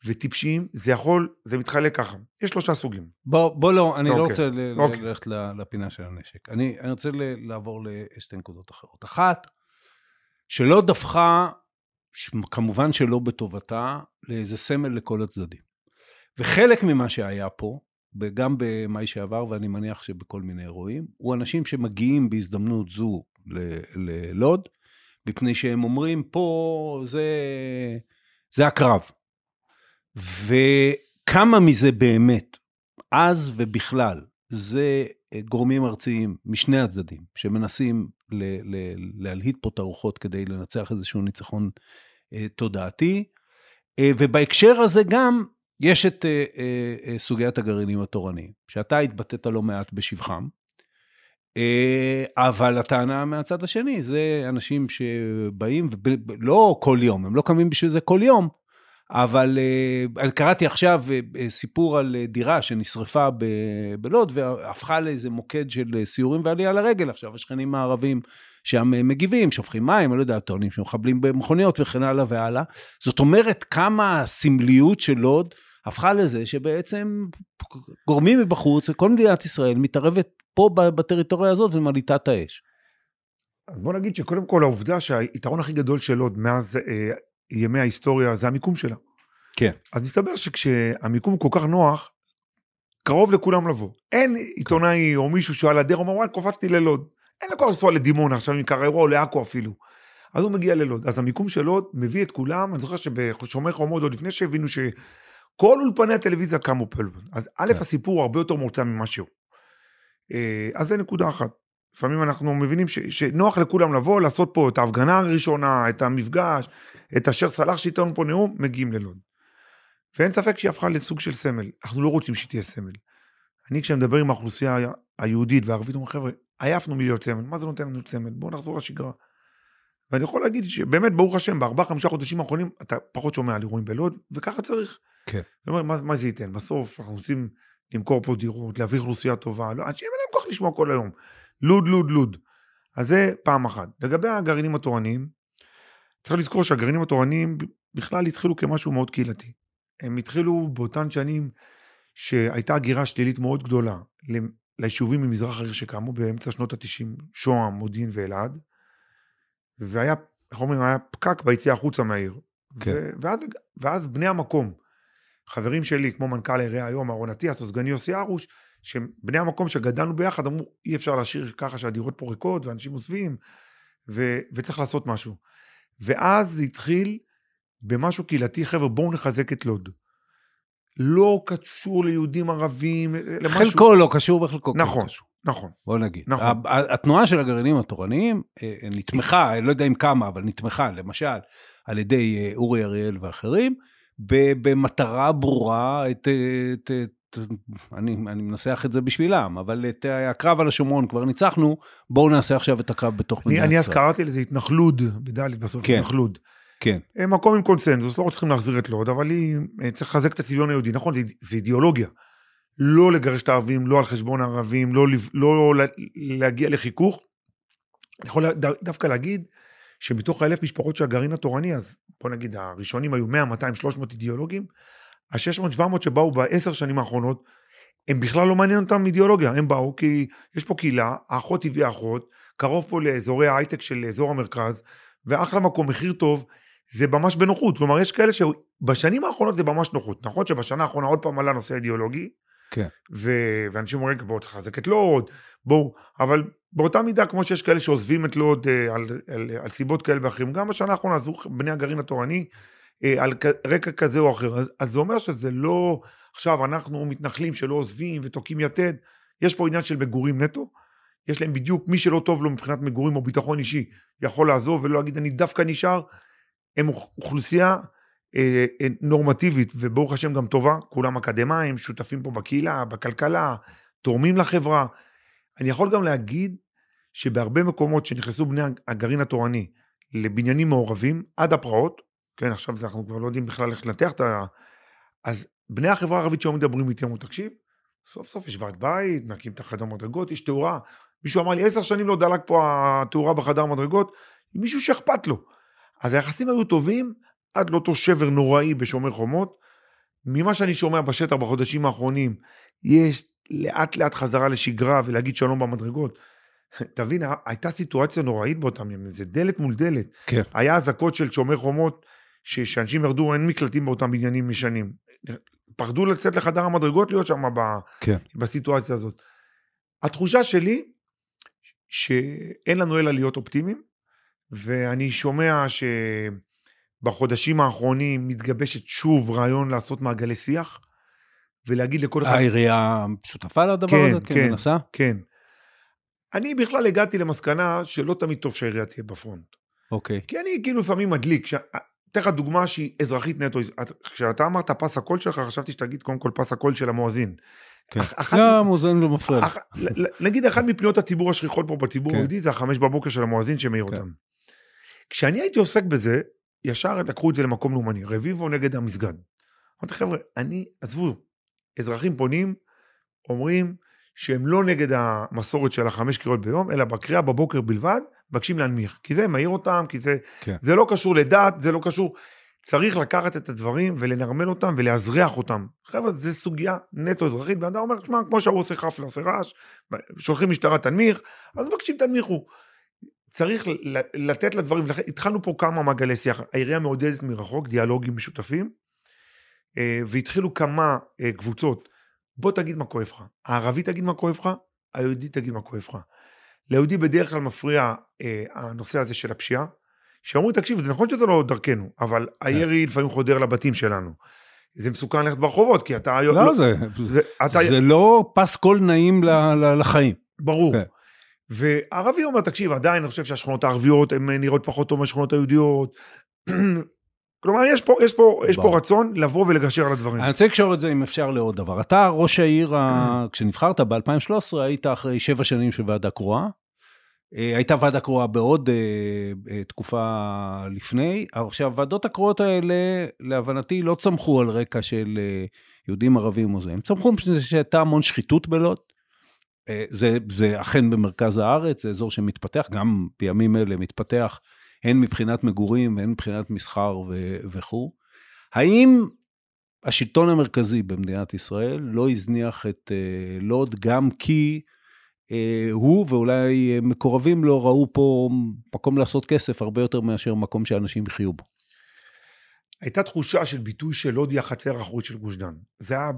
וטיפשיים, זה יכול, זה מתחלק ככה. יש שלושה סוגים. בוא, בוא לא, אני לא אוקיי, רוצה ל- אוקיי. ללכת לפינה של הנשק. אני, אני רוצה ל- לעבור לשתי נקודות אחרות. אחת, שלא דפחה, ש- כמובן שלא בטובתה, לאיזה סמל לכל הצדדים. וחלק ממה שהיה פה, וגם במאי שעבר, ואני מניח שבכל מיני אירועים, הוא אנשים שמגיעים בהזדמנות זו ל- ללוד, מפני שהם אומרים, פה זה, זה הקרב. וכמה מזה באמת, אז ובכלל, זה אה, גורמים ארציים משני הצדדים, שמנסים ל- ל- להלהיט פה את הרוחות כדי לנצח איזשהו ניצחון אה, תודעתי. אה, ובהקשר הזה גם, יש את אה, אה, אה, סוגיית הגרעינים התורניים, שאתה התבטאת לא מעט בשבחם, אה, אבל הטענה מהצד השני, זה אנשים שבאים, וב- לא כל יום, הם לא קמים בשביל זה כל יום, אבל אה, קראתי עכשיו אה, אה, סיפור על דירה שנשרפה בלוד והפכה לאיזה מוקד של סיורים ועלייה לרגל. עכשיו השכנים הערבים שם מגיבים, שופכים מים, אני לא יודע, טוענים שמחבלים במכוניות וכן הלאה והלאה. זאת אומרת, כמה הסמליות של לוד הפכה לזה שבעצם גורמים מבחוץ, כל מדינת ישראל מתערבת פה בטריטוריה הזאת ומלהיטה את האש. אז בוא נגיד שקודם כל העובדה שהיתרון הכי גדול של לוד מאז ימי ההיסטוריה זה המיקום שלה. כן. אז מסתבר שכשהמיקום כל כך נוח, קרוב לכולם לבוא. אין עיתונאי או מישהו שעל הדרך אומר, וואי, קופצתי ללוד. אין לו כבר לנסוע לדימונה עכשיו אירוע או לעכו אפילו. אז הוא מגיע ללוד. אז המיקום של לוד מביא את כולם, אני זוכר שבשומר חומות עוד לפני שהבינו שכל אולפני הטלוויזיה קמו פה. אז א', כן. הסיפור הרבה יותר מורצה ממה שהוא. אה, אז זה נקודה אחת. לפעמים אנחנו מבינים ש, שנוח לכולם לבוא, לעשות פה את ההפגנה הראשונה, את המפגש, את אשר סלח שייתן פה נאום, מגיעים ללוד. ואין ספק שהיא הפכה לסוג של סמל. אנחנו לא רוצים שהיא תהיה סמל. אני כשאני מדבר עם האוכלוסייה היהודית והערבית, אומר חבר'ה, עייפנו מלהיות סמל, מה זה נותן לנו סמל? בואו נחזור לשגרה. ואני יכול להגיד שבאמת, ברוך השם, בארבעה חמישה חודשים האחרונים, אתה פחות שומע על אירועים בלוד, וככה צריך. כן. זאת אומרת, מה, מה זה ייתן? בסוף אנחנו רוצים למכור פה דירות, להביא אוכלוסייה טובה, לא, אנשים אין להם כוח לשמוע כל היום. לוד, לוד, לוד. אז זה פעם אחת. לגבי הגרעינים התורניים, צריך לזכור שהגרעינים התורניים בכלל התחילו כמשהו מאוד קהילתי. הם התחילו באותן שנים שהייתה הגירה שלילית מאוד גדולה ליישובים ממזרח העיר שקמו באמצע שנות ה-90, שוהם, מודיעין ואלעד, והיה, איך אומרים, היה פקק ביציאה החוצה מהעיר. כן. ו- ואז, ואז בני המקום, חברים שלי, כמו מנכ"ל העירייה היום, אהרון אטיאס, או סגני יוסי הרוש, שבני המקום שגדלנו ביחד אמרו, אי אפשר להשאיר ככה שהדירות פה ריקות ואנשים עוזבים, ו- וצריך לעשות משהו. ואז זה התחיל במשהו קהילתי, חבר'ה, בואו נחזק את לוד. לא קשור ליהודים ערבים, למשהו... חלקו לא קשור וחלקו כן נכון, קשור. נכון. בוא נגיד. נכון. התנועה של הגרעינים התורניים אה, אה, נתמכה, אני לא יודע אם כמה, אבל נתמכה, למשל, על ידי אה, אורי אריאל ואחרים, במטרה ברורה, את, אה, את, את, אני, אני מנסח את זה בשבילם, אבל את אה, הקרב על השומרון כבר ניצחנו, בואו נעשה עכשיו את הקרב בתוך מדינת אני אז ישראל. קראתי לזה התנחלוד, בדלת בסוף, כן. התנחלוד. כן, מקום עם קונסנזוס, לא צריכים להחזיר את לוד, אבל היא, אה, צריך לחזק את הצביון היהודי. נכון, זה, זה אידיאולוגיה. לא לגרש את הערבים, לא על חשבון הערבים, לא, לא לה- להגיע לחיכוך. אני יכול דווקא להגיד שמתוך האלף משפחות של הגרעין התורני, אז בוא נגיד, הראשונים היו 100, 200, 300 אידיאולוגים, ה-600-700 שבאו בעשר שנים האחרונות, הם בכלל לא מעניין אותם אידיאולוגיה, הם באו כי יש פה קהילה, האחות הביאה אחות, קרוב פה לאזורי ההייטק של אזור המרכז, ואחלה מקום, מחיר טוב, זה ממש בנוחות. כלומר, יש כאלה שבשנים האחרונות זה ממש נוחות. נכון שבשנה האחרונה עוד פעם עלה נושא אידיאולוגי, כן. ו- ואנשים אומרים, בואו תחזק את לוד, בואו, אבל באותה מידה, כמו שיש כאלה שעוזבים את לוד אה, על, על, על סיבות כאלה ואחרים, גם בשנה האחרונה עזבו בני הגרעין התורני על כ- רקע כזה או אחר. אז, אז זה אומר שזה לא, עכשיו אנחנו מתנחלים שלא עוזבים ותוקעים יתד, יש פה עניין של מגורים נטו. יש להם בדיוק, מי שלא טוב לו מבחינת מגורים או ביטחון אישי, יכול לעזוב ולא להגיד אני דווקא נשאר. הם אוכ- אוכלוסייה אה, אה, נורמטיבית וברוך השם גם טובה, כולם אקדמאים, שותפים פה בקהילה, בכלכלה, תורמים לחברה. אני יכול גם להגיד שבהרבה מקומות שנכנסו בני הגרעין התורני לבניינים מעורבים עד הפרעות, כן, עכשיו זה אנחנו כבר לא יודעים בכלל איך לנתח את ה... אז בני החברה הערבית שהיום מדברים איתי אמרו, תקשיב, סוף סוף יש ועד בית, נקים את החדר מדרגות, יש תאורה. מישהו אמר לי, עשר שנים לא דלק פה התאורה בחדר מדרגות, מישהו שאכפת לו. אז היחסים היו טובים עד לאותו שבר נוראי בשומר חומות. ממה שאני שומע בשטח בחודשים האחרונים, יש לאט לאט חזרה לשגרה ולהגיד שלום במדרגות. תבין, הייתה סיטואציה נוראית באותם ימים, זה דלת מול דלת. כן. היה אזעקות של שומר חומות, שאנשים ירדו, אין מקלטים באותם בניינים ישנים. פחדו לצאת לחדר המדרגות להיות שם ב- כן. בסיטואציה הזאת. התחושה שלי, שאין לנו אלא להיות אופטימיים, ואני שומע שבחודשים האחרונים מתגבשת שוב רעיון לעשות מעגלי שיח, ולהגיד לכל אחד, העירייה שותפה לדבר כן, הזה? כן. מנסה? כן. אני בכלל הגעתי למסקנה שלא תמיד טוב שהעירייה תהיה בפרונט. אוקיי. כי אני כאילו לפעמים מדליק. אתן לך דוגמה שהיא אזרחית נטו. את- כשאתה אמרת פס הקול שלך, חשבתי שתגיד קודם כל פס הקול של המואזין. כן. אח- אחת- לא, המוזיאון לא מפריע נגיד אחת מפניות הציבור השכיחות פה בציבור כן. היהודי זה החמש בבוקר של המואזין שמעיר כן. אותם. כשאני הייתי עוסק בזה, ישר לקחו את זה למקום לאומני, רביבו נגד המסגד. אמרתי חבר'ה, אני, עזבו, אזרחים פונים, אומרים שהם לא נגד המסורת של החמש קריאות ביום, אלא בקריאה בבוקר בלבד, מבקשים להנמיך. כי זה מעיר אותם, כי זה, כן. זה לא קשור לדת, זה לא קשור. צריך לקחת את הדברים ולנרמל אותם ולאזרח אותם. חבר'ה, זו סוגיה נטו אזרחית, בן אדם אומר, תשמע, כמו שההוא עושה חפלה, עושה רעש, שולחים משטרה תנמיך, אז מבקשים תנמיכו. צריך לתת לדברים, התחלנו פה כמה מעגלי שיח, העירייה מעודדת מרחוק, דיאלוגים משותפים, אה, והתחילו כמה אה, קבוצות, בוא תגיד מה כואב לך, הערבי תגיד מה כואב לך, היהודי תגיד מה כואב לך. ליהודי בדרך כלל מפריע אה, הנושא הזה של הפשיעה, שאומרים, תקשיב, זה נכון שזה לא דרכנו, אבל הירי לפעמים חודר לבתים שלנו. זה מסוכן ללכת ברחובות, כי אתה... לא, זה- זה, אתה, זה לא פס קול נעים ל- ל- לחיים. ברור. כן. וערבי אומר, תקשיב, עדיין אני חושב שהשכונות הערביות הן נראות פחות טוב מהשכונות היהודיות. כלומר, יש פה, יש פה, יש פה. רצון לבוא ולגשר על הדברים. אני רוצה לקשור את זה, אם אפשר, לעוד דבר. אתה, ראש העיר, ה- כשנבחרת ב-2013, היית אחרי שבע שנים של ועדה קרואה. אה, הייתה ועדה קרואה בעוד אה, אה, תקופה לפני. עכשיו, הוועדות הקרואות האלה, להבנתי, לא צמחו על רקע של יהודים ערבים או זה. הם צמחו מפני שהייתה המון שחיתות בלוד. זה, זה אכן במרכז הארץ, זה אזור שמתפתח, גם בימים אלה מתפתח, הן מבחינת מגורים והן מבחינת מסחר ו- וכו'. האם השלטון המרכזי במדינת ישראל לא הזניח את אה, לוד גם כי אה, הוא ואולי אה, מקורבים לו ראו פה מקום לעשות כסף הרבה יותר מאשר מקום שאנשים יחיו בו. הייתה תחושה של ביטוי של לוד היא החצר האחורית של גוש דן. זה היה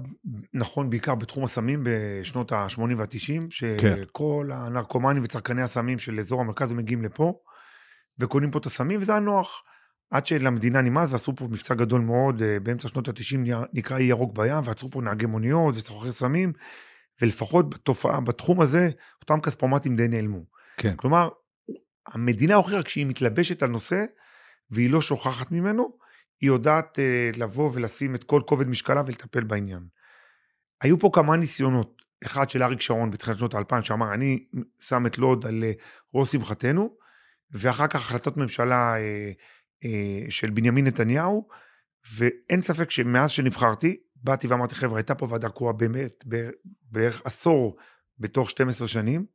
נכון בעיקר בתחום הסמים בשנות ה-80 וה-90, כן. שכל הנרקומנים וצרכני הסמים של אזור המרכז מגיעים לפה, וקונים פה את הסמים, וזה היה נוח. עד שלמדינה נמאס ועשו פה מבצע גדול מאוד, אה, באמצע שנות ה-90 נקרא אי ירוק בים, ועצרו פה נהגי מוניות וסוחרי סמים, ולפחות בתופעה, בתחום הזה, אותם כספומטים די נעלמו. כן. כלומר, המדינה הוכיחה כשהיא מתלבשת על נושא, והיא לא שוכחת ממנו, היא יודעת אה, לבוא ולשים את כל כובד משקלה ולטפל בעניין. היו פה כמה ניסיונות, אחד של אריק שרון בתחילת שנות האלפיים, שאמר, אני שם את לוד על אה, ראש שמחתנו, ואחר כך החלטות ממשלה אה, אה, של בנימין נתניהו, ואין ספק שמאז שנבחרתי, באתי ואמרתי, חבר'ה, הייתה פה ועדה קרואה באמת, בערך עשור בתוך 12 שנים,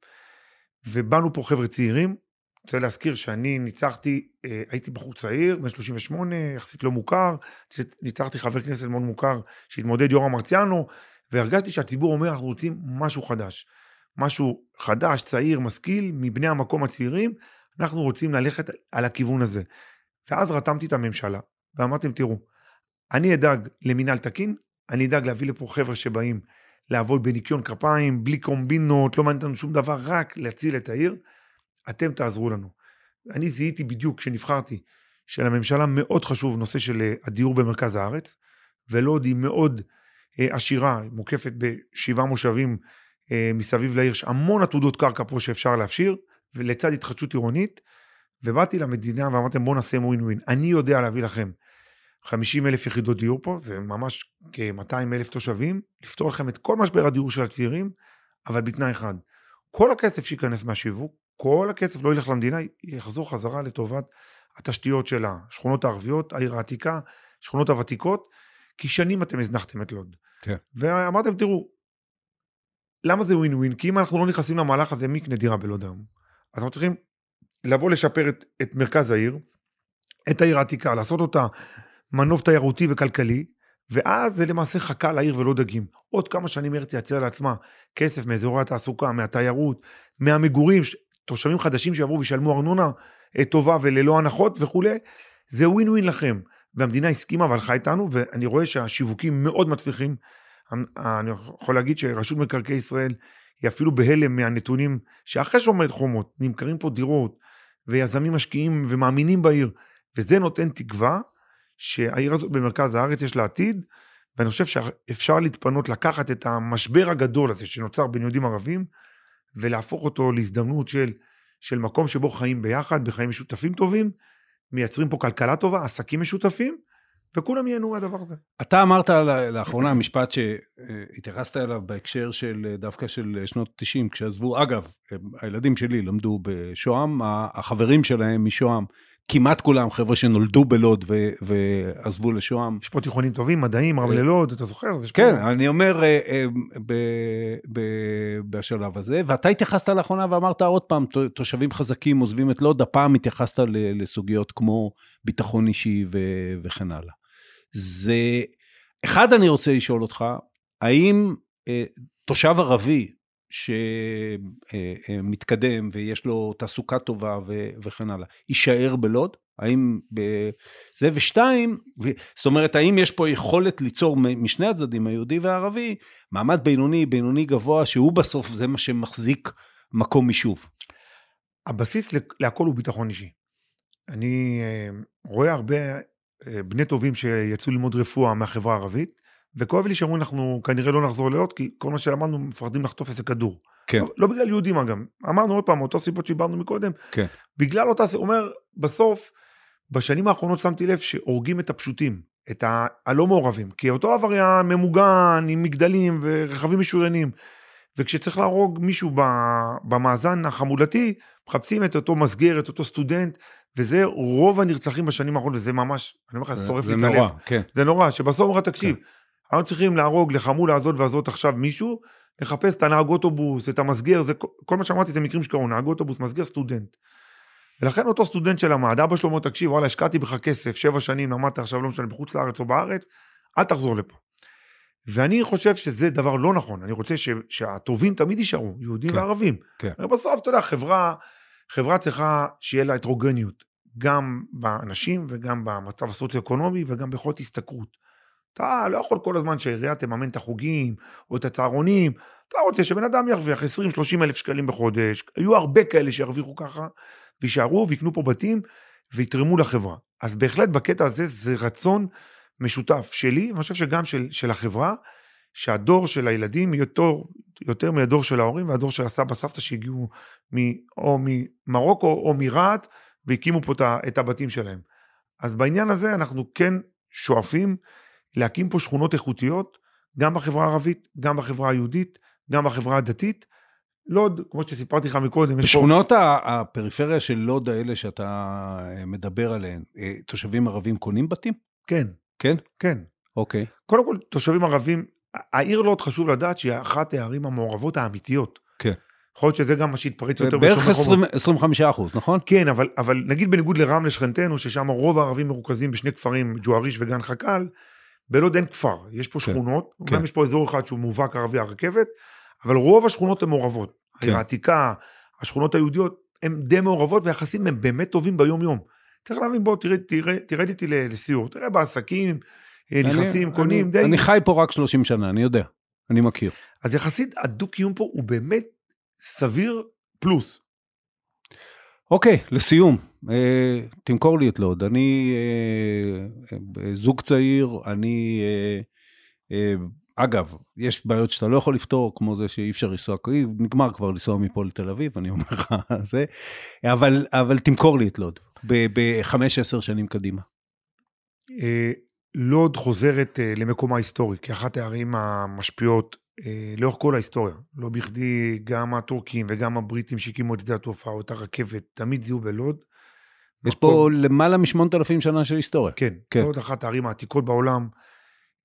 ובאנו פה חבר'ה צעירים, רוצה להזכיר שאני ניצחתי, אה, הייתי בחור צעיר, בן 38, יחסית לא מוכר, ניצחתי חבר כנסת מאוד מוכר שהתמודד יורם מרציאנו, והרגשתי שהציבור אומר, אנחנו רוצים משהו חדש. משהו חדש, צעיר, משכיל, מבני המקום הצעירים, אנחנו רוצים ללכת על הכיוון הזה. ואז רתמתי את הממשלה, ואמרתם, תראו, אני אדאג למינהל תקין, אני אדאג להביא לפה חבר'ה שבאים לעבוד בניקיון כפיים, בלי קומבינות, לא מעניין אותנו שום דבר, רק להציל את העיר. אתם תעזרו לנו. אני זיהיתי בדיוק כשנבחרתי שלממשלה מאוד חשוב נושא של אה, הדיור במרכז הארץ, ולוד היא מאוד אה, עשירה, מוקפת בשבעה מושבים אה, מסביב לעיר, יש המון עתודות קרקע פה שאפשר להפשיר, ולצד התחדשות עירונית, ובאתי למדינה ואמרתם בואו נעשה ווין ווין. אני יודע להביא לכם 50 אלף יחידות דיור פה, זה ממש כ-200 אלף תושבים, לפתור לכם את כל משבר הדיור של הצעירים, אבל בתנאי אחד, כל הכסף שייכנס מהשיווק, כל הכסף לא ילך למדינה, יחזור חזרה לטובת התשתיות של השכונות הערביות, העיר העתיקה, שכונות הוותיקות, כי שנים אתם הזנחתם את לוד. כן. ואמרתם, תראו, למה זה ווין ווין? כי אם אנחנו לא נכנסים למהלך הזה, מי יקנה דירה בלוד היום? אז אנחנו צריכים לבוא לשפר את, את מרכז העיר, את העיר העתיקה, לעשות אותה מנוף תיירותי וכלכלי, ואז זה למעשה חכה לעיר ולא דגים. עוד כמה שנים העיר תייצר לעצמה כסף מאזורי התעסוקה, מהתיירות, מהמגורים, תושבים חדשים שיבואו וישלמו ארנונה אה, טובה וללא הנחות וכולי, זה ווין ווין לכם. והמדינה הסכימה והלכה איתנו, ואני רואה שהשיווקים מאוד מצליחים. אני יכול להגיד שרשות מקרקעי ישראל היא אפילו בהלם מהנתונים שאחרי שעומד חומות, נמכרים פה דירות, ויזמים משקיעים ומאמינים בעיר, וזה נותן תקווה שהעיר הזאת במרכז הארץ יש לה עתיד, ואני חושב שאפשר להתפנות לקחת את המשבר הגדול הזה שנוצר בין יהודים ערבים, ולהפוך אותו להזדמנות של, של מקום שבו חיים ביחד, בחיים משותפים טובים, מייצרים פה כלכלה טובה, עסקים משותפים, וכולם ייהנו מהדבר הזה. אתה אמרת לאחרונה משפט שהתייחסת אליו בהקשר של דווקא של שנות 90, כשעזבו, אגב, הילדים שלי למדו בשוהם, החברים שלהם משוהם, כמעט כולם חבר'ה שנולדו בלוד ו- ועזבו לשוהם. יש פה תיכונים טובים, מדעים, אה, לוד, אתה זוכר? כן, פה... אני אומר אה, אה, ב- ב- בשלב הזה, ואתה התייחסת לאחרונה ואמרת עוד פעם, תושבים חזקים עוזבים את לוד, הפעם התייחסת לסוגיות כמו ביטחון אישי ו- וכן הלאה. זה, אחד, אני רוצה לשאול אותך, האם תושב ערבי שמתקדם ויש לו תעסוקה טובה ו, וכן הלאה, יישאר בלוד? האם זה ושתיים, זאת אומרת, האם יש פה יכולת ליצור משני הצדדים, היהודי והערבי, מעמד בינוני, בינוני גבוה, שהוא בסוף זה מה שמחזיק מקום יישוב? הבסיס להכל הוא ביטחון אישי. אני אה, רואה הרבה אה, בני טובים שיצאו ללמוד רפואה מהחברה הערבית, וכואב לי שאמרו אנחנו כנראה לא נחזור להיות, כי כל מה שלמדנו מפחדים לחטוף איזה כדור. כן. לא, לא בגלל יהודים אגב, אמרנו עוד פעם, אותו סיבות שדיברנו מקודם, כן. בגלל אותה, הוא אומר, בסוף, בשנים האחרונות שמתי לב שהורגים את הפשוטים, את ה, הלא מעורבים, כי אותו עבריין ממוגן עם מגדלים ורכבים משוריינים, וכשצריך להרוג מישהו במאזן החמולתי, מחפשים את אותו מסגר, את אותו סטודנט, וזה רוב הנרצחים בשנים האחרונות, וזה ממש, אני אומר לך, זה שורף לי את הלב. כן. זה נורא, שבסוף אומר לך, תקשיב, כן. אנחנו צריכים להרוג לחמולה הזאת והזאת עכשיו מישהו, לחפש את הנהג אוטובוס, את המסגר, זה, כל מה שאמרתי זה מקרים שקרו, נהג אוטובוס, מסגר סטודנט. ולכן אותו סטודנט שלמד, אבא שלו אומר, תקשיב, וואלה, השקעתי בך כסף, שבע שנים, למדת עכשיו, לא משנה, בחוץ לארץ או בארץ, אל תחזור לפה. ואני חושב שזה דבר לא נכון, אני רוצה ש, שהטובים תמיד יישארו, יהודים כן, וערבים. כן. בסוף, אתה יודע, חברה, חברה צריכה שיהיה לה הטרוגניות, גם באנשים וגם במצב הסוציו-אקונומי וגם ביכולת השתכרות. אתה לא יכול כל הזמן שהעירייה תממן את החוגים או את הצהרונים, אתה רוצה שבן אדם ירוויח 20-30 אלף שקלים בחודש, היו הרבה כאלה שירוויחו ככה, ויישארו ויקנו פה בתים ויתרמו לחברה. אז בהחלט בקטע הזה זה רצון משותף שלי, ואני חושב שגם של, של החברה, שהדור של הילדים יהיה יותר, יותר מהדור של ההורים והדור של הסבא סבתא שהגיעו מ, או ממרוקו או מרהט והקימו פה את הבתים שלהם. אז בעניין הזה אנחנו כן שואפים להקים פה שכונות איכותיות, גם בחברה הערבית, גם בחברה היהודית, גם בחברה הדתית. לוד, כמו שסיפרתי לך מקודם, יש פה... בשכונות הפריפריה של לוד האלה שאתה אה, מדבר עליהן, אה, תושבים ערבים קונים בתים? כן. כן? כן. אוקיי. קודם כל, תושבים ערבים, העיר לוד חשוב לדעת שהיא אחת הערים המעורבות האמיתיות. כן. יכול להיות שזה גם מה שהתפרץ יותר בערך בשומר חומות. 20 25 אחוז, נכון? כן, אבל, אבל נגיד בניגוד לרמלה שכנתנו, ששם רוב הערבים מרוכזים בשני כפרים, ג'ואריש וגן חכ"ל, בלוד אין כפר, יש פה כן, שכונות, כן. אומנם יש פה אזור אחד שהוא מובהק ערבי הרכבת, אבל רוב השכונות הן מעורבות. כן. העיר העתיקה, השכונות היהודיות, הן די מעורבות, והיחסים הם באמת טובים ביום-יום. צריך להבין, בוא, תרד, איתי לסיור, תראה בעסקים, נכנסים, אני- קונים, די... אני חי פה רק 30 שנה, אני יודע, אני מכיר. אז יחסית הדו-קיום פה הוא באמת סביר פלוס. אוקיי, לסיום, אה, תמכור לי את לוד. אני אה, אה, זוג צעיר, אני... אה, אה, אגב, יש בעיות שאתה לא יכול לפתור, כמו זה שאי אפשר לנסוע, נגמר כבר לנסוע מפה לתל אביב, אני אומר לך זה, אבל, אבל תמכור לי את לוד, בחמש, עשר שנים קדימה. לוד חוזרת אה, למקומה ההיסטורי, כאחת הערים המשפיעות אה, לאורך כל ההיסטוריה. לא בכדי גם הטורקים וגם הבריטים שהקימו את שדה התעופה או את הרכבת, תמיד זיהו בלוד. יש מקום- פה למעלה משמונת אלפים שנה של היסטוריה. כן, כן. כן. לוד אחת הערים העתיקות בעולם.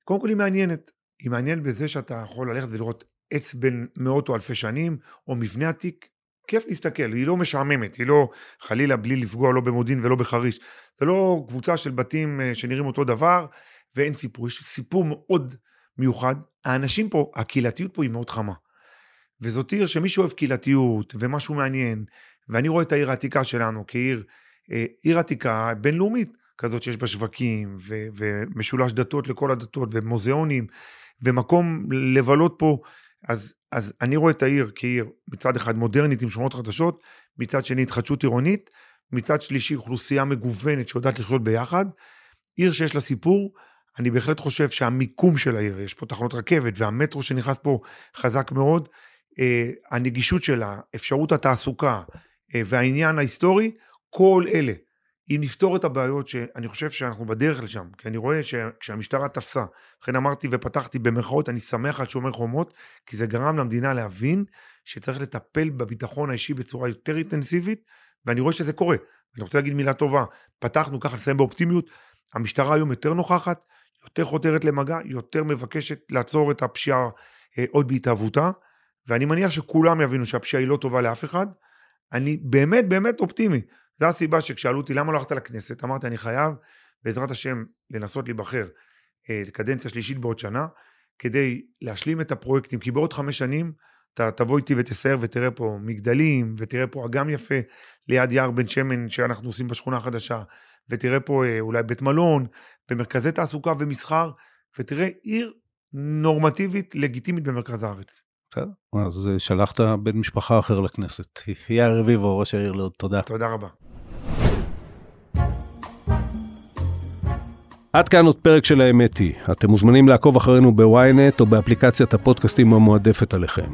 קודם כל היא מעניינת. היא מעניינת בזה שאתה יכול ללכת ולראות עץ בן מאות או אלפי שנים, או מבנה עתיק. כיף להסתכל, היא לא משעממת, היא לא, חלילה, בלי לפגוע לא במודיעין ולא בחריש. זה לא קבוצה של בתים אה, שנראים אותו דבר, ואין סיפור. יש סיפור מאוד מיוחד. האנשים פה, הקהילתיות פה היא מאוד חמה. וזאת עיר שמי שאוהב קהילתיות ומשהו מעניין, ואני רואה את העיר העתיקה שלנו כעיר, אה, עיר עתיקה בינלאומית, כזאת שיש בה שווקים ו- ומשולש דתות לכל הדתות ומוזיאונים ומקום לבלות פה, אז, אז אני רואה את העיר כעיר מצד אחד מודרנית עם שכונות חדשות, מצד שני התחדשות עירונית, מצד שלישי אוכלוסייה מגוונת שיודעת לחיות ביחד, עיר שיש לה סיפור, אני בהחלט חושב שהמיקום של העיר, יש פה תחנות רכבת והמטרו שנכנס פה חזק מאוד, אה, הנגישות שלה, אפשרות התעסוקה אה, והעניין ההיסטורי, כל אלה, אם נפתור את הבעיות שאני חושב שאנחנו בדרך לשם, כי אני רואה שכשהמשטרה תפסה, לכן אמרתי ופתחתי במרכאות, אני שמח על שומר חומות, כי זה גרם למדינה להבין שצריך לטפל בביטחון האישי בצורה יותר אינטנסיבית, ואני רואה שזה קורה. אני רוצה להגיד מילה טובה, פתחנו ככה, לסיים באופטימיות, המשטרה היום יותר נוכחת, יותר חותרת למגע, יותר מבקשת לעצור את הפשיעה אה, עוד בהתהוותה, ואני מניח שכולם יבינו שהפשיעה היא לא טובה לאף אחד. אני באמת באמת אופטימי. זו הסיבה שכשאלו אותי למה לא הלכת לכנסת, אמרתי אני חייב בעזרת השם לנסות להיבחר אה, לקדנציה שלישית בעוד שנה, כדי להשלים את הפרויקטים, כי בעוד חמש שנים אתה תבוא איתי ותסייר ותראה פה מגדלים, ותראה פה אגם יפה ליד יער בן שמן שאנחנו עושים בשכונה החדשה, ותראה פה אה, אולי בית מלון, ומרכזי תעסוקה ומסחר, ותראה עיר נורמטיבית, לגיטימית במרכז הארץ. בסדר, אז אה, שלחת בן משפחה אחר לכנסת. יאיר רביבו, ראש העיר לוד, תודה. תודה רבה. עד כאן עוד פרק של האמת היא. אתם מוזמנים לעקוב אחרינו בוויינט או באפליקציית הפודקאסטים המועדפת עליכם.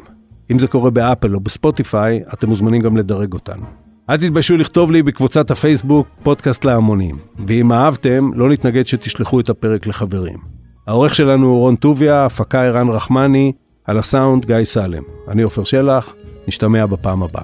אם זה קורה באפל או בספוטיפיי, אתם מוזמנים גם לדרג אותנו. אל תתביישו לכתוב לי בקבוצת הפייסבוק פודקאסט להמונים, ואם אהבתם, לא נתנגד שתשלחו את הפרק לחברים. העורך שלנו הוא רון טוביה, הפקה ערן רחמני, על הסאונד גיא סלם. אני עופר שלח, נשתמע בפעם הבאה.